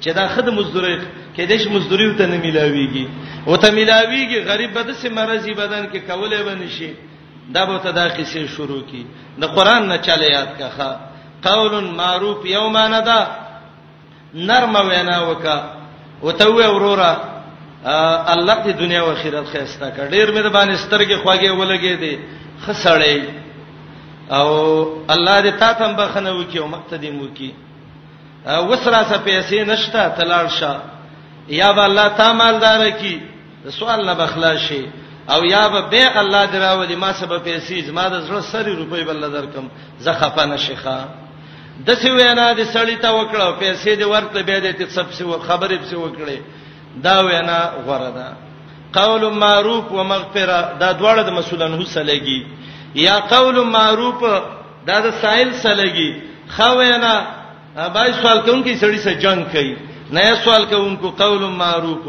چې دا خد مزدوري کې دیش مزدوري ته نه ملاويږي او ته ملاويږي غریب بد سي مرزي بدن کې کولې ونی شي دا به ته دا قصې شروع کی د قران نه چاله یاد کخه قول معروف یومانه دا نرم وینا وکا وته وې وروره الله دې دنیا او آخرت خیستا کړ ډیر مې د باندې سترګې خواږې ولګې دي خسړې او الله دې تاسو هم بخنه وکي او مقتدی مو کی وسرا سه پیسې نشته تلال شه یا به الله تا مالدار کی سوال نه بخلا شي او یا به به الله دراو دي ما سبب پیسې زما د زړه سری روپۍ بل درکم زه خپه نشخه د سی وینا د سړی ته وکړو پیسې د ورته به د تی سب سی خبرې په وکړي دا وینا غوړه ده قول معروف و مغفره دا دواړه د مسولانو سره لګي یا قول معروف دا د سائل سلګي خوینا بای سوال کوونکی سړی سره جنگ کوي نه سوال کوونکو قول معروف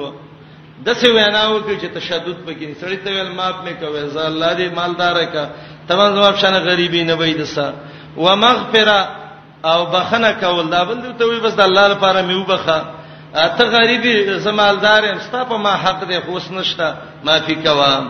د څه ویناو کې چې تشدد پکې سړی ته ویل ماپ مې کوي زه الله دې مالدار کا تمام جواب شنه غریبي نه وای دسا ومغفرا او بخنه کول دا بل ته وي بس د الله لپاره مې وبخه ته غریبي زمالدار یم ستا په ما حق دې خوښ نشته معافي کوم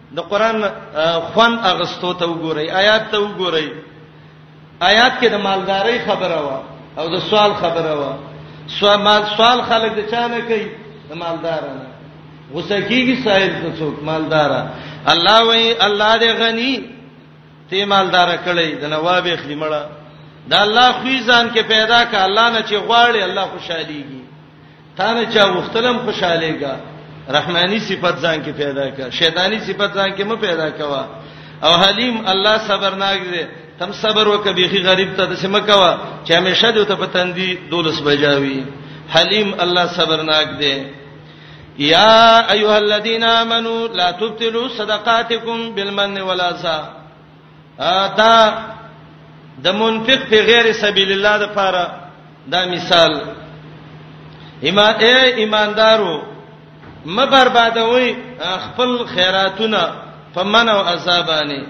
د قران خوان اغستو ته وګورئ آیات ته وګورئ آیات کې د مالداري خبره وا او د سوال خبره وا سوال مال سوال خلک د چانه کوي د مالدارانه غوسه کیږي سائل ته څوک مالدارا الله وای الله دې غني ته مالدار کړي د نواب اخلي مړه دا الله خو ځان کې پیدا ک الله نه چې غواړي الله خوشاليږي تا نه چا وختلم خوشاله کا رحماني صفت ځان کې پیدا کا شیطانی صفت ځان کې مو پیدا کوا او حلیم الله صبرناک دی تم صبر وکه بیخي غریب ته د سم کوا چې همیشه دې ته پتندي دولس بجاوي حلیم الله صبرناک دی یا ایها الذین آمنو لا تبطلوا صدقاتکم بالمن والعزا دا د منفق په غیر سبیل الله د پاره دا مثال ایمان اے ایماندارو م بربادوي خپل خیراتونه په من او عذابانی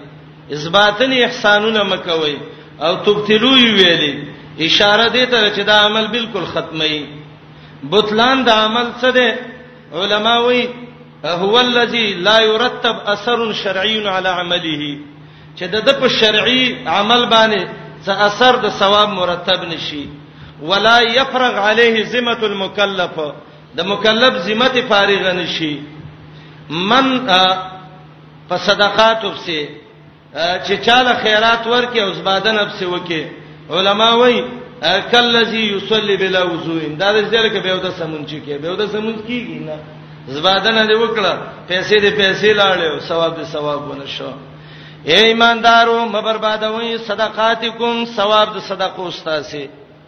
اثباتن احسانونه مکوي او تبتلو ویلي اشاره دې ته چې دا عمل بالکل ختمي بطلان د عمل څه ده علما وایي هو الذي لا يرتب اثر شرعي على عمله چې د په شرعي عمل باندې څه اثر د ثواب مرتب نشي ولا يفرغ عليه ذمه المكلف د مکلف ذمه ته فارغ نشي من په صدقاتو سه چې چاله خیرات ورکې او زباده نفس وکې علما وایي کلذي یصلی بلا وضوء دا د ځل کې به د سمون چې کې به د سمون کیږي نه زباده نه دی وکړه پیسې دې پیسې لاړې او ثواب دې ثواب ونه شو اے ایماندارو مبربادوي صدقاتکم ثواب د صدقو استاسي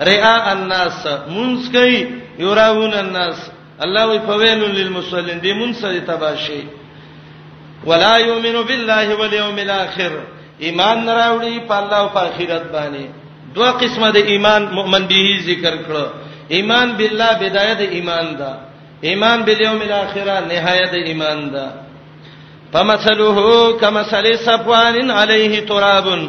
رئا الناس مونږ کوي یراون الناس الله وی فویل للمصلین دې مونږ سره تباشي ولا یؤمن بالله والیوم الاخر ایمان راوړي په الله او په آخرت باندې دوه قسمه د ایمان مؤمن به ذکر کړو ایمان بالله بدايه د ایمان ده ایمان بالیوم الاخره نهایه د ایمان ده فمثله کمثل صفوان علیه ترابن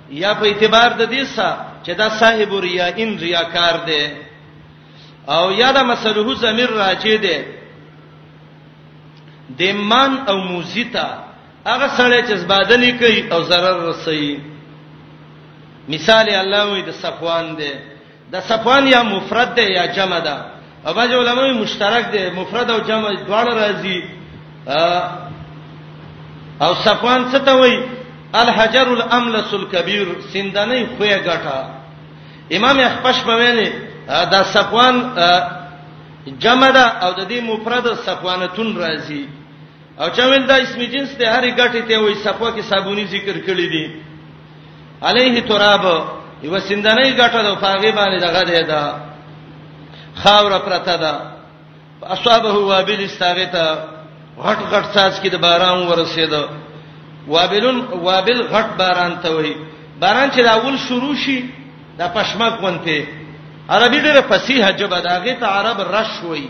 یا په اعتبار د دې سره چې دا صاحب ریا ان ریاکار دی او یا دا مسلوه زمير راځي دی د من او موزیتا هغه سره چې زبادنې کوي او zarar رسي مثال الله وي د صفوان دی د صفوان یا مفرد ده یا جمع ده او باج علماء مشترک ده مفرد او جمع دواړه راځي او صفوان څه ته وای الحجر الاملس الكبير سندنې خوې غټه امام اخپش په ویلي دا صفوان جمع ده او د دې مفرد صفوانتون راځي او چا ویل دا اسم جنس ته هرې ګټې ته وای صفوه کې صابونی ذکر کړی دی علیه تراب یو سندنه ګټه د فاغه باندې دغه دی دا خاور پرته ده اصحابه وابل استاغتا غټ غټ ساز کې د باران ورسېد وابلن وابل غټ باران ته وای باران چې دا اول شروع شي دا پښمک ونته عربي ډېر فصیح جبه داغه ته عرب رش وای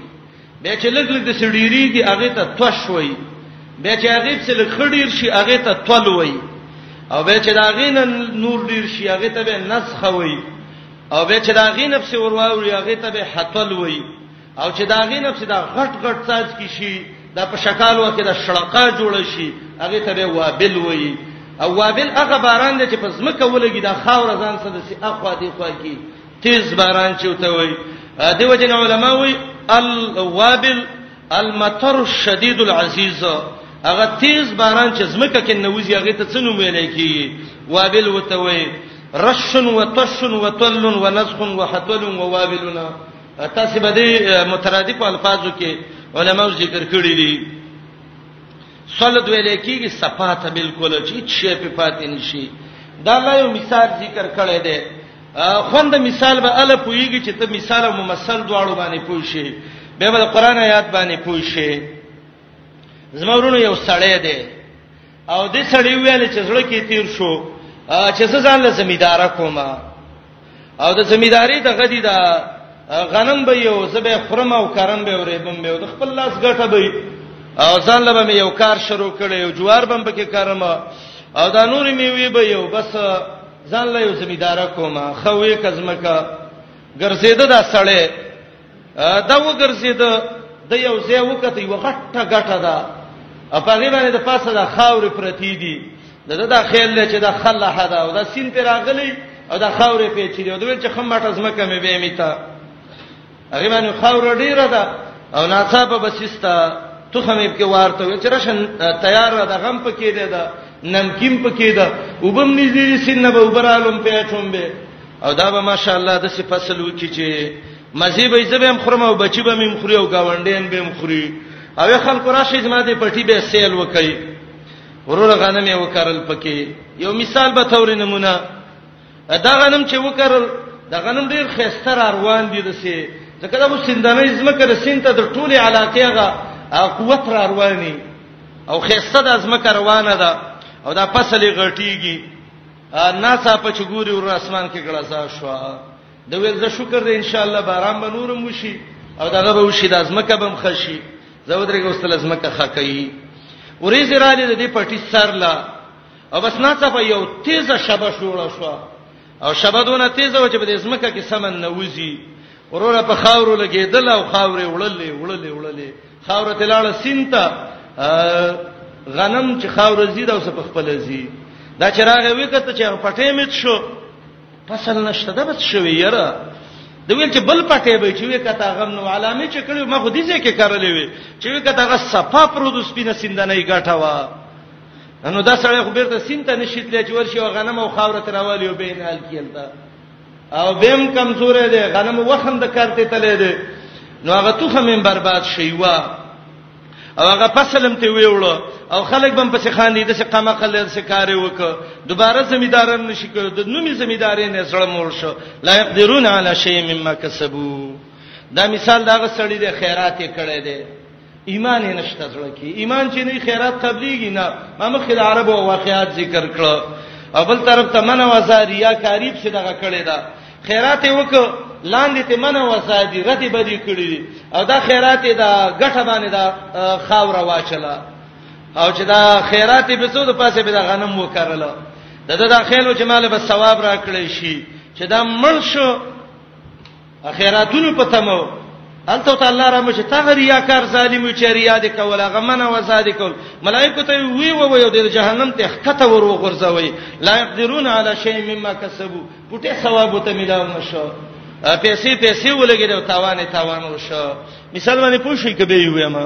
بیا چې لګ لګ د سړيريږي هغه ته توش وای بیا چې هغه څه لګ خډیر شي هغه ته تول وای او بیا چې دا غین نور ډیر شي هغه ته به نسخ وای او بیا چې دا غین نفس ورواوري هغه ته به حتل وای او چې دا غین نفس دا غټ غټ ساز کی شي دا په شکل وکړه دا شړقه جوړ شي هغه ته به وابل وای او وابل هغه باران دی چې په زمکه ولګي دا خاور ځان سره سي اخوا دی خوا کی تیز باران چې وته وي دیو جن علماء وي الوابل المطر الشديد العزيز هغه تیز باران چې زمکه کې نوځي هغه ته څنو ویل کی وابل وته وي رشن وتشن وتل ونسخ وحتل ووابلنا تاسو به دې مترادف الفاظو کې علماو ذکر کړی دي صلت ویل کېږي صفات بالکل چې شی په پاتې نشي دا لا یو مثال ذکر کړی دی خوند مثال به ال پویږي چې ته مثال او ممثل دواړو باندې پوي شي به به قران آیات باندې پوي شي زمورونو یو سړی دی او دې سړی ویل چې زړه کې تیر شو چې زه ځان له زمیدار کوم او د زمیداری د غدی دا غنم به یو زبې خرم او کرم به اورې بم به د خپل لاس ګټه به او ځان له به یو کار شروع کړي او جوار بم پکې کرم او دا نور میوي به یو بس ځان له یو زمیدار کومه خوې کزمکه ګرځیده دا سړی دا وګرځیده د یو ځای وکته یو غټه غټه ده په هغه باندې د پاسه د خاورې پرتی دي دا د خیال له چې د خلا حدا او د سین پر اغلی او د خاورې په چیرې او د ویل چې خمټه زمکه مې به میته هغه باندې خاور ډیره ده او ناڅاپه بسستا تخمې په وارته وي چې راشن تیار ده غم پکې ده دا نمکین پکې ده وبم نږدې سینه به وبرالم په چوم به او دا به ماشاءالله د سی فصل وکي چې مزي به زبم خرم او بچي به مم خوري او گاونډین به مم خوري او خلک راشي زما دې پټي به سیل وکي ورور غنمه وکړل پکې یو مثال به تور نمونه دا غنم چې وکړل دا غنم ډیر خسته را روان دي دسه ځکه دا سندانې زمکه د سین ته د ټوله علاقې هغه قوت را رواني او خسته د زمکه روانه ده او دا فصل غټیږي ناسا په چګوري ور اسمان کې ګړسا شو د ویل زه شکر دې ان شاء الله باران به نورم وشي او دغه به وشي د زمکه بم خشي زه ودرېږم استل زمکه خکې ورې زراله دې پټي سر لا او بس نه څه یو تیزه شبه شوړه شو او شبه دونه تیزه و چې په دې سمکه کې سمن نه وځي وروره په خاورو لګیدل او خاورې وړلې وړلې وړلې خاور ته لاړه سینته غنم چې خاور زید او سپ خپل زی دا چې راغې وکړه چې پټې میت شو فصل نشته دا بس شوی یره د ویل چې بل پټې به چې وکړه غم نو علامه چې کړي ما خو دې ځکه کارلې وي چې وکړه غ صفه پرود سپینه سندنه یې ګټه وا نو دا سړی خو بیرته سینته نشیتلی چې ورشي او غنم او خاور تر اولی او بین حال کیلتا او بیم کمزورې دی غنم وخم د کارته تلې دی نو هغه توخه من برباد شي وا او هغه فصلم ته ویوړو او خلک بم پسې خان دي د څه قمه خلل څه کار وک دوباره زمیدارن نشي کړو د نومي زمیدارې نه سره مور شو لا يقدرون على شيء مما كسبوا دا مثال دا غسړی د خیرات کړي دی ایمان یې نشته زړه کې ایمان چې نه خیرات قبليږي نه ما مخې د عربو واقعات ذکر کړو اول طرف ته منه وزاریا کاریب څخه دغه کړی دا خیرات یې وک لاندې ته منه وسادي ردی بدی کړی او دا خیرات یې دا غټه باندې دا خاور واچلا او چې دا خیرات یې په څو د پاسه به دا غنم وکړل دا د داخلو چې مال به ثواب راکړی شي چې دا مړ شو اخیراتونو په تمو انته ته الله را مشه تا غریا کار ظالم چې ریا دې کول هغه منه وزاد کول ملائکه ته وی و و یو د جهنم ته خته ور وغورځوي لا يقدرون على شيء مما كسبوا پټه ثواب ته ملاو نشو پیسې پیسې ولګي دا تاوان تاوان وشو مثال باندې پوښي کبه یو ما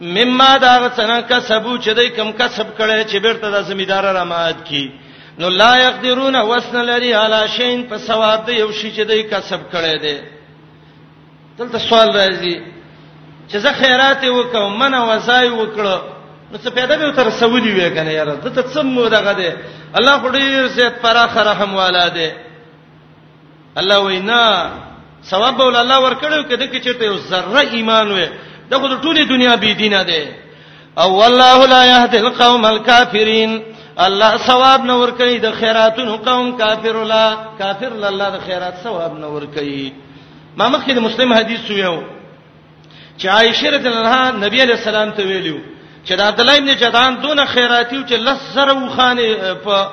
مما دا غڅنه کسبو چې دای کم کسب کړي چې بیرته د زمیدار را مات کی نو لا یقدرون وسن لري علا شین په ثواب د یو شي چې دای کسب کړي دي دلته سوال راځي چې زه خیرات وکم منه وځای وکړو نو څه پیدا به تر سعودي وې کنه یار ته ته څم مو دغه دي الله خو ډیر زیات پراخ رحم والا دی الله وینا ثواب ول الله ورکړو کده کې چرته یو ذره ایمان وې د خو ټولې دنیا بی دینه ده او والله لا يهدي القوم الكافرين الله ثواب نه ور کوي د خیراتونو قوم کافر لا کافر الله د خیرات ثواب نه ور کوي ما مخکې د مسلم حدیث ویو چې عائشه رضی الله عنها نبی علیہ السلام ته ویلو چې د عبد الله ابن جدعان دون خیراتیو چې لس زره وخانه په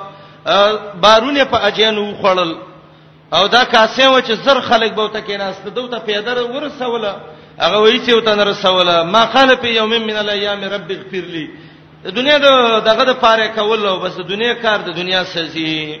بارونه په اجین وخړل او دا کاسه و چې زر خلک به ته کیناست دوی ته پیدر ورسوله هغه وایي چې وته رسوله ما قال په یوم من الايام رب اغفر لي دنیا دغه د پاره کول او بس دنیا کار د دنیا سزي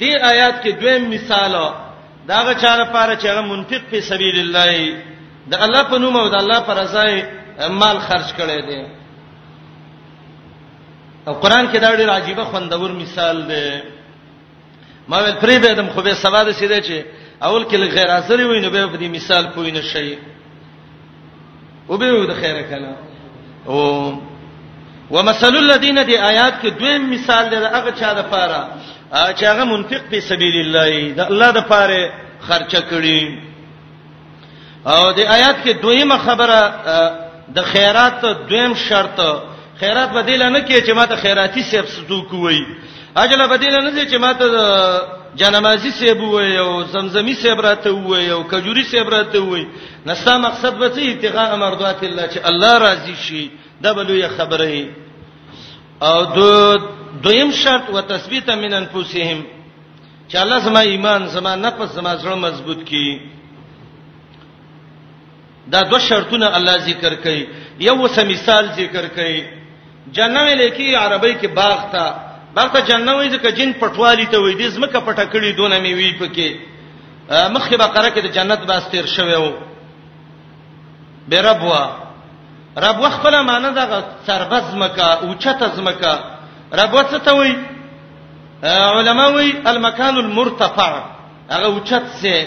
دی آیات کې دویم مثال داغه چا لپاره چې هغه منفق په سبیل الله د الله په نوم او د الله پر ځای مال خرج کړي دي او قران کې دا ډېر عجیب خوندور مثال دی ما ول پری به دم خو به سواد سیده چې اول کې غیر حاضر وي نو به په دې مثال پوی نه شي او به د خیر کله او ومثل الذين دي آیات کې دویم مثال دی هغه چا د پاره چې هغه منفق په سبیل الله د الله د پاره خرچه کړي او د آیات کې دویمه خبره د خیرات دویم شرط خیرات بدیل نه کې چې ماته خیراتی سیب ستوک وای اجل بدیل نه چې ماته جنمازی سیب وای او زمزمی سیب راته وای او کجوري سیب راته وای نستا مقصد به ته ابتغاء مرضات الله چې الله راضي شي دا بلوی خبره او دو دویم شرط و تثبیت من انفسهم چې الله زما ایمان زما نفس زما زړه مضبوط کړي دا دوه شرطونه الله ذکر کوي یو څه مثال ذکر کوي جننه لیکي عربی کې باغ ته باغ ته جننه وایي ځکه جن پټوالی ته وایي د زمکه پټه کړي دونه می وی پکې مخکې بقره کې د جنت باس تیر شوی وو بربوا رب وخپل معنی دا سربز مکه او چته زمکه رب وڅ ته وایي علماوی المکان المرتفع هغه اوچت سه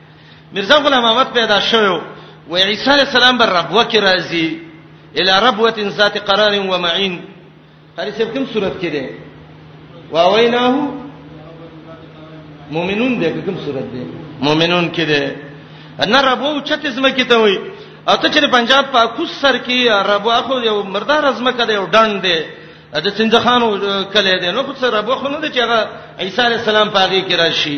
مرزا غلام احمد پیدا شوو و عیسی علی السلام بر رب وکي راځي الی ربوه ذات قرار و معین هرې څه کوم صورت کې ده واویناه مؤمنون دې کوم صورت ده مؤمنون کې ده ان رب او چته زما کې ته وي او ته چې پنجاب په کوس سر کې رب اخو یو مردار زما کده یو ډنډ ده د څنګه خانو کله ده نو خو سر رب خو نه ده چې هغه عیسی علی السلام پاږي کې راشي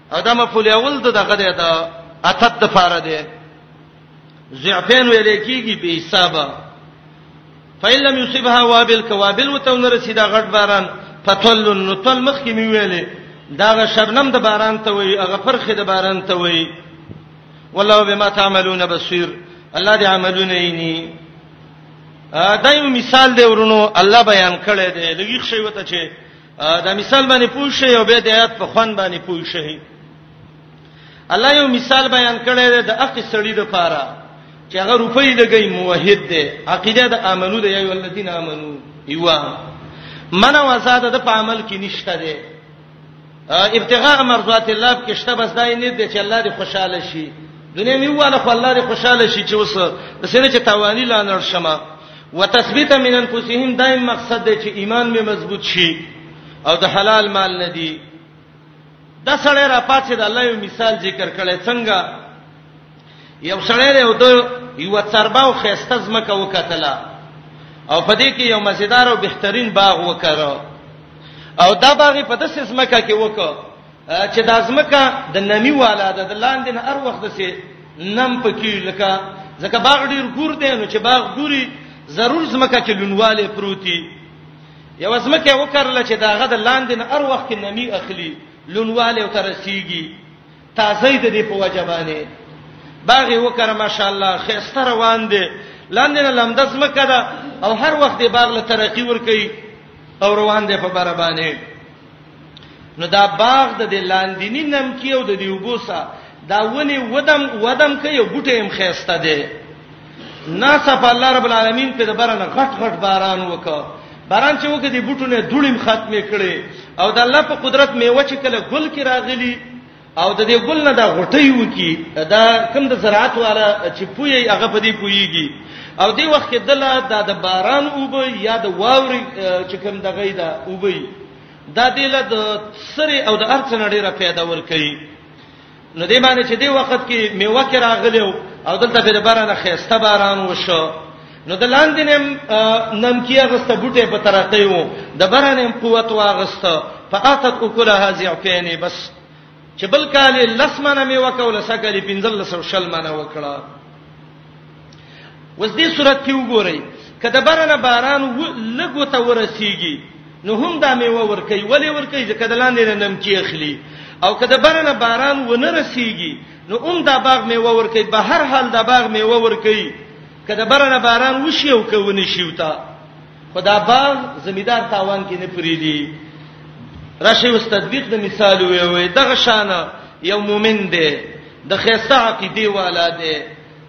دا مفعول اول د دغه دی دا اتت د فار دی ضعفین ویل کیږي په حساب فإلم يصبها وابل كوابل وتون رسید غټ باران فتل نتل مخ کی می ویلې دا شبنم د باران ته وی هغه فرخه د باران ته وی والله بما تعملون بصير الله دې عملونه یې دا یو مثال دی ورونو الله بیان کړی دی لږی شی وته چې دا مثال باندې پوه شئ او به د آیات په خوان باندې پوه شئ الله یو مثال بیان کړی دی د اق سړی د پاره چې هغه روپۍ لګی موحد دی عقیده د امنو دی ایو الذین امنو ایوا من وساده د په عمل کې نشته دی ابتغاء مرضات الله کې شته بس دای نه دی چې الله دې خوشاله شي دنیا میواله خو الله دې خوشاله شي چې اوس د سینې چې توانی لانر شمه وتثبیت من انفسهم دایم مقصد دی چې ایمان می مضبوط شي او د حلال مال نه دی دا سړی را پاتې د الله یو مثال ذکر کړي څنګه یو سړی دی او د یو ترباو خيسته زمکه وکتله او په دې کې یو مزیدار او بهترین باغ وکړو او دا باغ په داسې زمکه کې وکړو چې د ازمکه د نمی والا ده د لاندې نه هر وخت سي نم پکې لکه ځکه باغ ډیر ګور دی نو چې باغ ګوري ضرور زمکه کې لونواله پروتي یو زمکه وکړل چې داغه د لاندې نه هر وخت نمی اخلي لونواله تر رسیږي تازه د دې په وجبانه باغ وکړه ماشاءالله خسته روان دي لاندې نه لمده زمکه ده او هر وخت باغ له ترقی ور کوي او روان دي په برابانه نو دا باغ د دې لاندینی نمکی او د دې وبوسا دا ونی ودم ودم کې یو بوټی هم خيسته دی ناصف الله رب العالمین په دبرنه غټ غټ باران وکړ باران چې وکړي بوټونه دوړیم ختمه کړي او د الله په قدرت میوه چې کله ګل کې راغلي او د دې ګل نه دا غټي وکی دا کم د زراعت والا چې پوي هغه په دې پويږي او دې وخت کې دله دا د باران اوبه یا د واوري چې کم دغه دا اوبه دا دله د سری او د ارڅ نړۍ را پیدا ور کوي نو دې باندې چې دې وخت کې میوه کې راغلی او دلته په باران خيسته باران وشو نو د لاندې نم نمکیه غسته بوټه په ترقې وو د برانه قوت واغسته فاتت اکل هذه عفینه بس چې بل کاله لسمنه می وکول سکلی پنځل لسو شل منه وکړه وس دې صورت کې وګورئ کله برانه باران لګو ته ورسیږي نو هم دا میوه ور کوي ولې ور کوي ځکه د لاندې نمکی اخلي او کله برانه باران ونه رسیږي نو اون دا باغ میوه ور کوي به هر حال دا باغ میوه ور کوي کله برنه باران وشي او که ونی شي وتا خدا باغ زمیدار تاوان کې نه پریدي راشي واست تطبیق د مثال وي وي دغه شان یو مؤمن دی د خیسه عقیده والا دی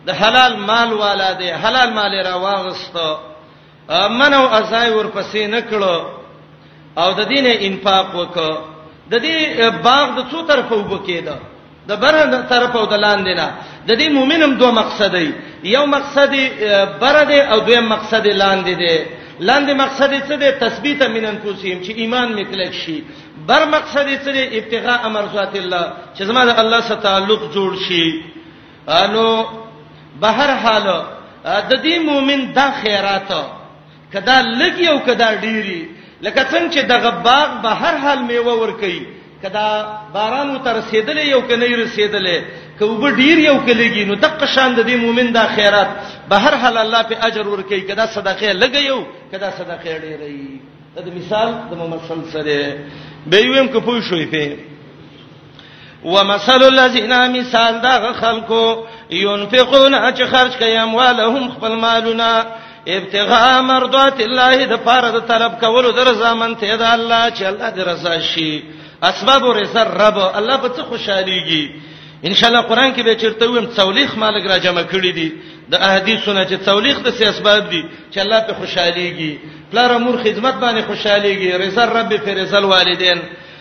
د حلال مال والا دی حلال مال را واغسته منو ازای ورپسې نکړو او د دینه انفاق وکړو د دې باغ د څو طرفه وبکیدا د بر طرف او د لاندې نه د دې مؤمنم دوه مقصد دی یو مقصد بر دی او دویم مقصد لاندې دی لاندې مقصد څه دی تثبیت من انفسهم چې ایمان میکلک شي بر مقصد څه دی ابتغاء امر ذات الله چې زما د الله سره تعلق جوړ شي انو بهر حال د دې مؤمن د خیرات کدا لګي او کدا ډيري لکه څنګه چې د غباغ بهر حال میوه ور کوي کدا باران تر رسیدلې یو کنه یې رسیدلې کوب ډیر یو کلیږي نو دغه شان د دې مؤمن د خیرات بهر حال الله په اجر ور کوي کدا صدقه لګیو کدا صدقه ډیري دا مثال د ممثل سره به ویم کو پوه شوې په ومثل الذين مثال دا خلکو ينفقون چې خرج کوي اموالهم خپل مالونه ابتغاء مرضات الله د پاره د طلب کولو در زمن ته د الله چې الله دې رضا شي اسباب رضا رب الله په څه خوشاليږي ان شاء الله قران کې به چیرته ویم څولیخ مالګ را جمع کړی دي د احادیثونه چې څولیخ د سي اسباب دي چې الله په خوشاليږي پلار امور خدمت باندې خوشاليږي رضا رب پر رضا الوالدین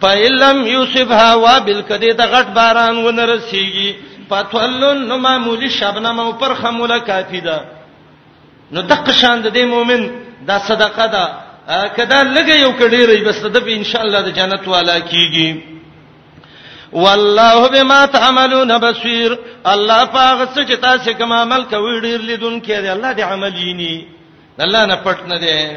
فإلم یوسفها وابل کدی ته غټ باران ونه رسیږي پتولن نو معمولی شبنم او پر خموله کافی ده نو دغه شان د مؤمن دا صدقه ده کدا لګي یو کډی ری بس د په ان شاء الله د جنت والا کیږي والله بما تعملون بصير الله پاک څه چې تاسو کوم عمل کوي ډیر لیدونکي دی الله دې عملینی الله نه پټ نه دی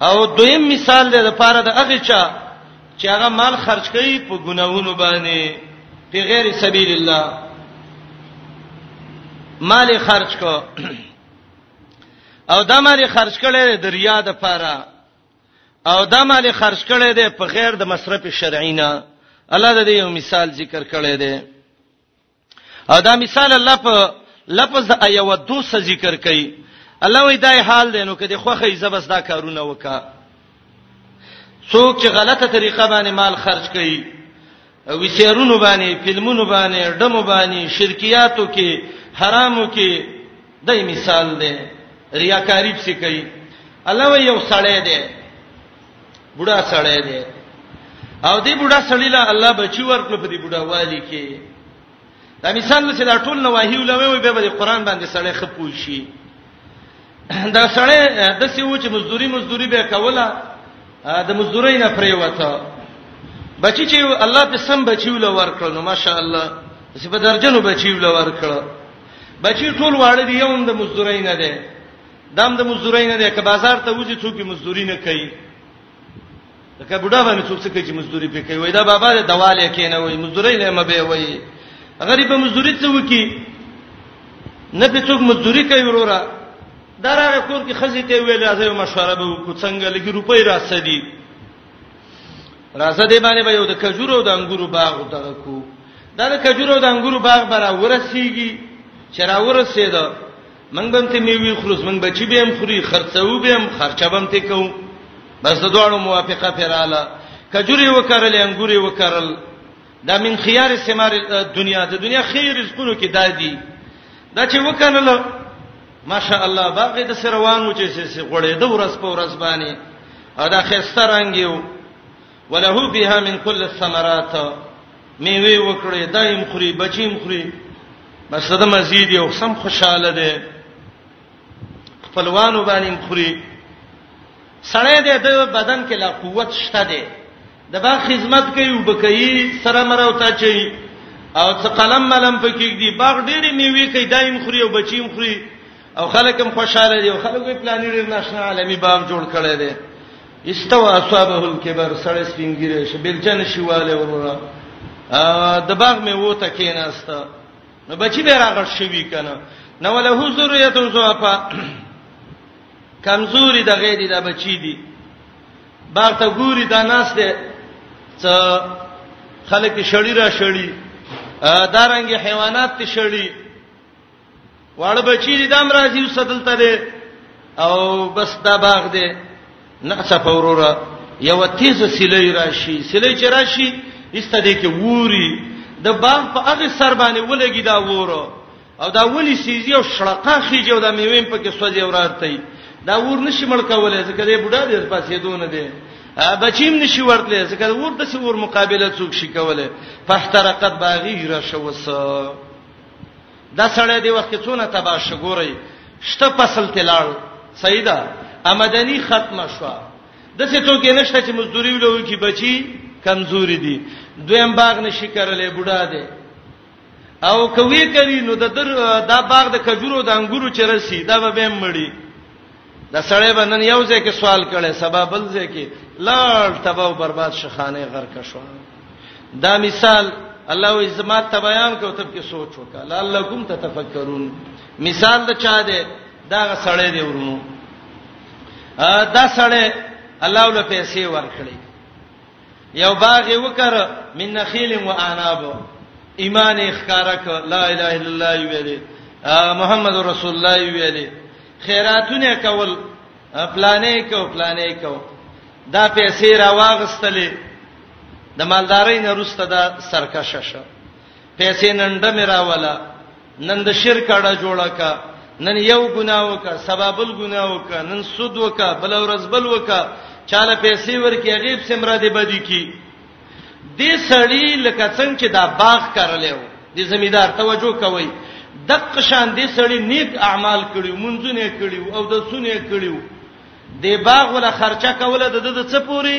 او دویم مثال دی د پاره د هغه چا چې هغه مال خرج کوي په ګناوونو باندې په غیر سبیل الله مال خرج کو او دا مال خرج کړي د ریا د پاره او دا مال خرج کړي د په غیر د مصرف شرعینا الله د دې یو مثال ذکر کړي دی او دا مثال الله په لفظ د ایودو سره ذکر کړي الله وی دای حال دینو کې د خوخه زبس دا کارونه وکا څوک چې غلطه طریقه باندې مال خرج کړي وی سیرونو باندې فلمونو باندې ډمو باندې شرکیاتو کې حرامو کې دای مثال دی ریاکاری پسې کوي الله وی یو سړی دی بوډا سړی دی او دې بوډا سړی له الله بچی ورکړ په دې بوډا والی کې دا مثال چې دا ټول نواهی ولوي وي به د قران باندې سړی خپوي شي دا سړی د سی و چې مزدوري مزدوري به کوله د مزدوري نه پرې وته بچی چې الله په سم بچی ول ورکړ نو ماشاء الله چې په درجنو بچی ول ورکړ بچی ټول واړه دی یوم د مزدوري نه دی دام د مزدوري نه دی که بازار ته وځي څوک به مزدوري نه کوي لکه بډا باندې څوک څه کوي چې مزدوري به کوي وای دا بابا د دواله کینه وای مزدوري نه مبه وای غریب مزدوري څه وکي نه په څوک مزدوري کوي وروره دراغه کور کې خزې ته ویل راځي مشوره به وکړو څنګه لګي روپۍ راسدي راځه دې باندې به یو د کجورو او د انګورو باغ دغه کو دا د کجورو او د انګورو باغ برا ورسیږي چې را ورسېده موږ به ته میوي خورو موږ بچی به هم خوري خرڅو به هم خرچه به هم ته کوو بس د دوړو موافقه پیراله کجوري وکړل انګوري وکړل دا من خيار ثمار دنیا د دنیا خیر رزقونو کې دادی دا چې وکړل ماشاء الله باغ د سروانو چې سې غړې د ورځ په ورځ باندې او دا خسته رنگ یو وله بها من كل الثمرات میوه وکړي دایم خوري بچیم خوري بس د مزید یو سم خوشاله دي خپلوانو باندې خوري سړی دې د بدن کې لا قوت شته دي د با خدمت کوي وبکې سره مرو تا چي او څه قلم ملم پکې دي باغ ډېری میوه کوي دایم خوري او بچیم خوري او خلک هم خوشاله دي او خلک په پلانې ډېر ناشنا عالمي باغ جوړ کړي دي استوا اصحابه الكبر سړی سپینګیره شي بلچن شیواله وروره د باغ مې وته کېناسته نو بچی به راغړ شوی کنه نو له حضوریت زوفا کمزوري د غیر د بچی دي باغ ته ګوري دا ناس دي چې خلک شړی را شړی دارنګ حیوانات ته شړی واړه بچی دي دام راځي وسدل ته دي او بس دا باغ دي نه سفوروره یو تیز سلی راشي سلی چې راشي ایسته دي کې ووري د باغ په هغه سر باندې ولګي دا وورو او دا ولی سیزي او شړقه خيږي او دا میویم په کې سوځي ورارتي دا ور نشي ملکولای ځکه دې بډا دې پاسې دونه دي بچیم نشي ورتلې ځکه ور د څور مقابله څوک شي کولای په احترقت باغی را شوسه دا سړی دی وخت څونه تبا شګوري شته فصل تلال سیدا امدنی ختمه شو د څه څوک نشته چې مزدوري ولوي کی بچي کمزوري دي دویم باغ نشي کړلې بوډا دی او کوي کوي نو د در دا باغ د کجورو د انګورو چرسي دا به مړی دا سړی بنن یو ځای کې سوال کړي سبا بل ځای کې لاړ تباہ او برباد شخانه غرق شو دا مثال الله وي زما ته بیان کو تب کې سوچ وکړه لعلکم تتفکرون مثال د چا دی دا سړی دی ورونو دا سړی الله له پیسې ورکړي یو باغ یې وکړ من نخیل و اناب ایمان یې ښکارا ک لا اله الا الله ویلې محمد رسول الله ویلې خیراتونه کول پلانې کو پلانې کو دا پیسې را واغستلې د مالدارۍ نه روسته دا سرکشه شه پیسې نن ډمه راولا نن د شرک اړه جوړه کا نن یو ګناه وکا سبابل ګناه وکا نن سود وکا بل ورځ بل وکا چاله پیسې ورکی غیب سمرا دی بدی کی دې سړی لکه څنګه چې دا باغ کړلې و دې زمیدار توجه کوي دق شان دې سړی نیک اعمال کړیو منځونه کړیو او د سونه کړیو دې باغ ولا خرچه کوله د د څه پوری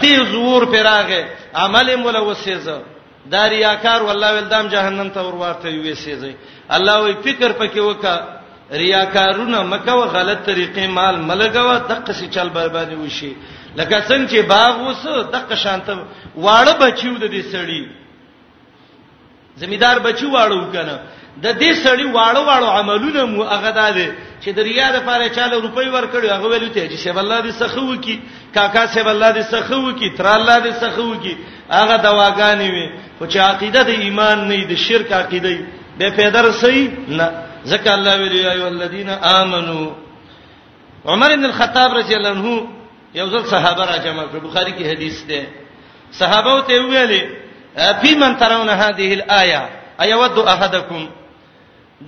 تیز ور پراغه عمل مولا وسېزه دا ریاکار والله ولدام جهنم ته ورواته وي سيځي الله وي فکر پکې وکا ریاکارونه مکه و غلط طریقې مال ملګوا دغه څه چل بربادي وشي لکه څنګه چې باغ وس دغه شانته واړه بچیو د دې سړی زمیدار بچی واړو کنه د دې سړی واړو واړو عملونه مو هغه داله چې د ریا د پاره چاله روپۍ ورکړي هغه ویل ته چې شیب الله دې سخو کی کاکا شیب الله دې سخو کی تر الله دې سخو کی هغه دواګانې وي خو چې عقیده د ایمان نه د شرک عقیده به پیدر سي نه ځکه الله ویل یا ایه الذین آمنو عمر ابن الخطاب رضی الله عنه یو ځل صحابه را جمع کړ بخاری کې حدیث ده صحابه ته ویلې فی من ترون هذه الايه ايود احدکم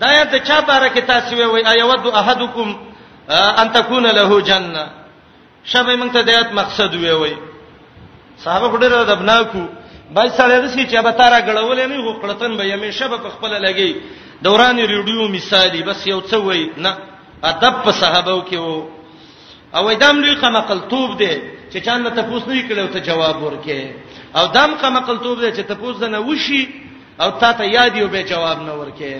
دا یا د چا باره کې تاسو وی ايود احدکم ان تكون له جننه شبې موږ ته د آیات مقصد وی وی صحابه په ډېر ادب نه کو بای سره د سې چې به تارا غړولې نه غوړتن به یمه شبه په خپل لګي دوران ریډیو مثالی بس یو څه وی نه ادب په صحابه کې وو او دام لوی قمقلتوب دی چې چا نه تاسو نه کړو ته جواب ورکې او دام قمقلتوب دی چې تاسو نه وشي او تا ته یاد یو به جواب نه ورکې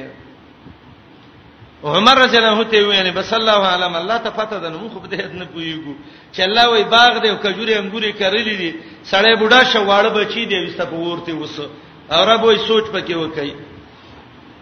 عمر رضی الله ته ویل بس الله علم الله ته پته ده نو خو به دې نه پویګو چې الله وای باغ دې او کجوري انګوري کړلې دي سړې بوډا شواړه بچی دی وسته پورته وسه او رب وای سوچ پکې وکړي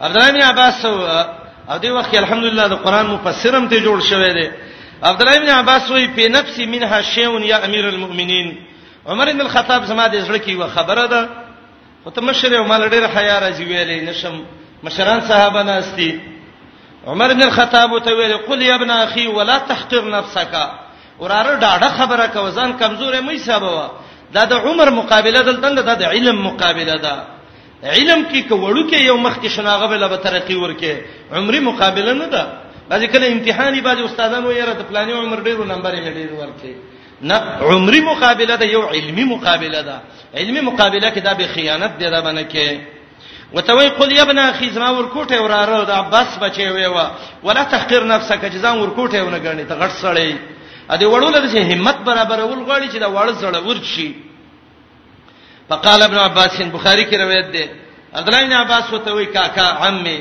عبد الله بن عباس او دی وخت الحمدلله د قران مفسرم ته جوړ شوی دی عبد الله بن عباس وی په نفس منها شیون یا امیر المؤمنین عمر بن الخطاب زما د زړه کې و خبره ده خو ته مشر یو مال ډیر حیا راځي ویلې نشم مشران صحابه ناشتي عمر بن الخطاب ته ویل قل یا ابن اخي ولا تحقر نفسك وراره ډاډه خبره کو ځان کمزورې مې حسابوا دا د عمر مقابله دلته ده د علم مقابله ده علم کې کوړو کې یو مخ کې شناغه بل به ترقی ورکه عمرې مقابله نه ده بعضی کله امتحاني بعضی استادانو یې را د پلاني عمر ډیرو نمبر یې ډیر ورکه نه عمرې مقابله ده یو علمی مقابله ده علمی مقابله کې دا به خیانت دی دا باندې کې وتوي قل يا ابن اخي زما ورکوټه وراره د عباس بچي وي وا ولا تحقير نفسك جزام ورکوټه ونه غني ته غټ سړی ا دې وړول د همت برابر ول غواړي چې دا وړ سړی ورشي فقال ابن عباس بخاری کې روایت ده عبد الله بن عباس وته وی کاکا عمي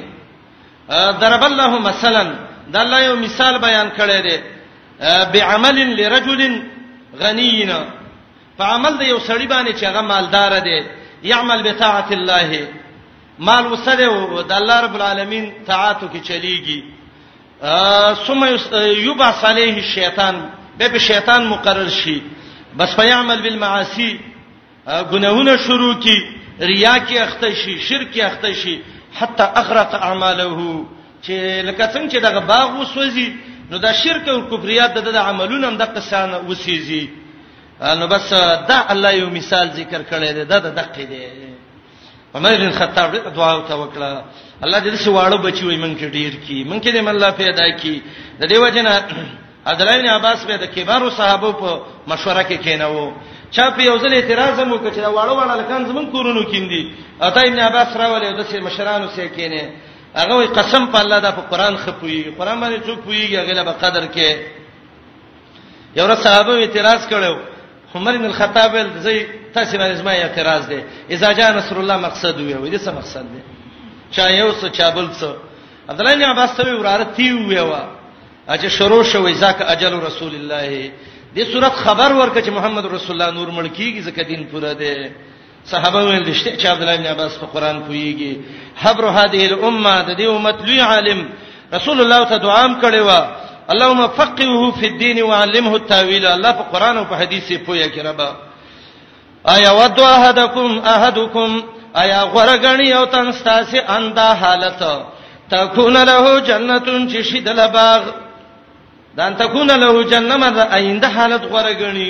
ضرب الله مثلا د الله یو مثال بیان کړی دی بعمل لرجل غنینا په عمل د یو سړی باندې چې هغه مالدار دی یعمل بطاعت الله مال وسره او د الله رب العالمین طاعت کې چلیږي ثم يبعث عليه الشیطان به په شیطان مقرر شي بس فیعمل بالمعاصی ګناهونه شروع کی ریا کې اخته شي شرک کې اخته شي حتی اغرق اعماله چې لکه څنګه چې دغه باغ وسوځي نو دا شرک او کفریات د عملونو هم د قسان وسیږي نو بس دا الله یو مثال ذکر کړی دی دا د دقه دی عمر بن خطاب دې دعا او ته وکړه الله دې څه واړو بچي وي مونږ کې ډیر کی مونږ کې دې من الله پیدا کی د دې وجنه عبد الله بن عباس به د کبارو صحابه په مشوره کې کیناو چا په یو ځل اعتراض مو کړ چې دا واړو واړه لکان زمون کورونو کیندي اته ابن عباس راولې د سه مشرانو سره کینې هغه قسم په الله دا په قران خپوي قران باندې څوک پوي هغه له قدر کې یو ورځ صحابه اعتراض کړو عمر بن الخطاب ول زي تاسو باندې زما اعتراض دی اذا جاء نصر الله مقصد وي وې دې څه مقصد دی چا یو څه چا بل څه عبد الله بن عباس ته وراره تی وې وا اجه شروع شوې ځکه اجل رسول الله دې صورت خبر ورکړه چې محمد رسول الله نور ملکیږي ځکه دین پوره دی صحابه ویل دشته چې عبد الله بن عباس په قران پويږي حبر هذه الامه د دې امت لوی عالم رسول الله ته دعا هم کړې و اللهم فقهه في الدين وعلمه التاويل الله په قران او په حديث پوي کې رب ايا ود احدكم احدكم ايا غرغني او تن ستاسي اندا حالت تكون له جنته چې شید لباغ دان تكون له جنته مر اينده حالت غرغني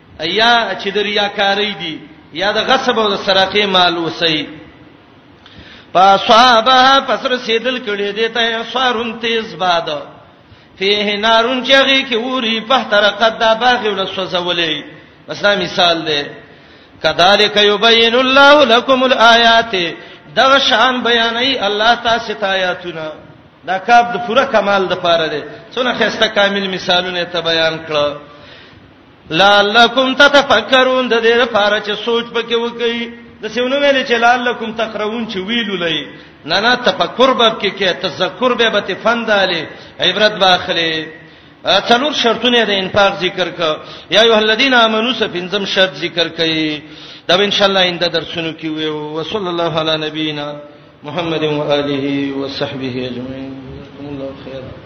ایا چې د ریاکاری دي یا د غصب او د سرقې مال وسی فاصابها پسر سیدل کړي دي ته سارون تیز باد فيه نارون چغي کې اوري په تر قد دا باغ ول سوزولې مثلا مثال دی کذالک یبین الله لكم الآیات دغه شان بیانای الله تاسو ته آیاتونه دا کاب د پوره کمال د پاره دی څونه خسته کامل مثالونه ته بیان کړو لعلکم تتفکرون د دې لپاره چې سوچ پکې وکړي د سیونو ویل چې لعلکم تقرؤون چې ویلو لای نه نه تفکر به کې کې تذکر به به فنداله عبرت باخلي څلور شرطونه د انفاق ذکر ک یا ایه الذین آمنو سفینزم شرط ذکر کړي دا ان شاء الله انده درسونو کې وي او صلی الله علی نبینا محمد و آله و صحبه اجمعین جزاکم الله خیرا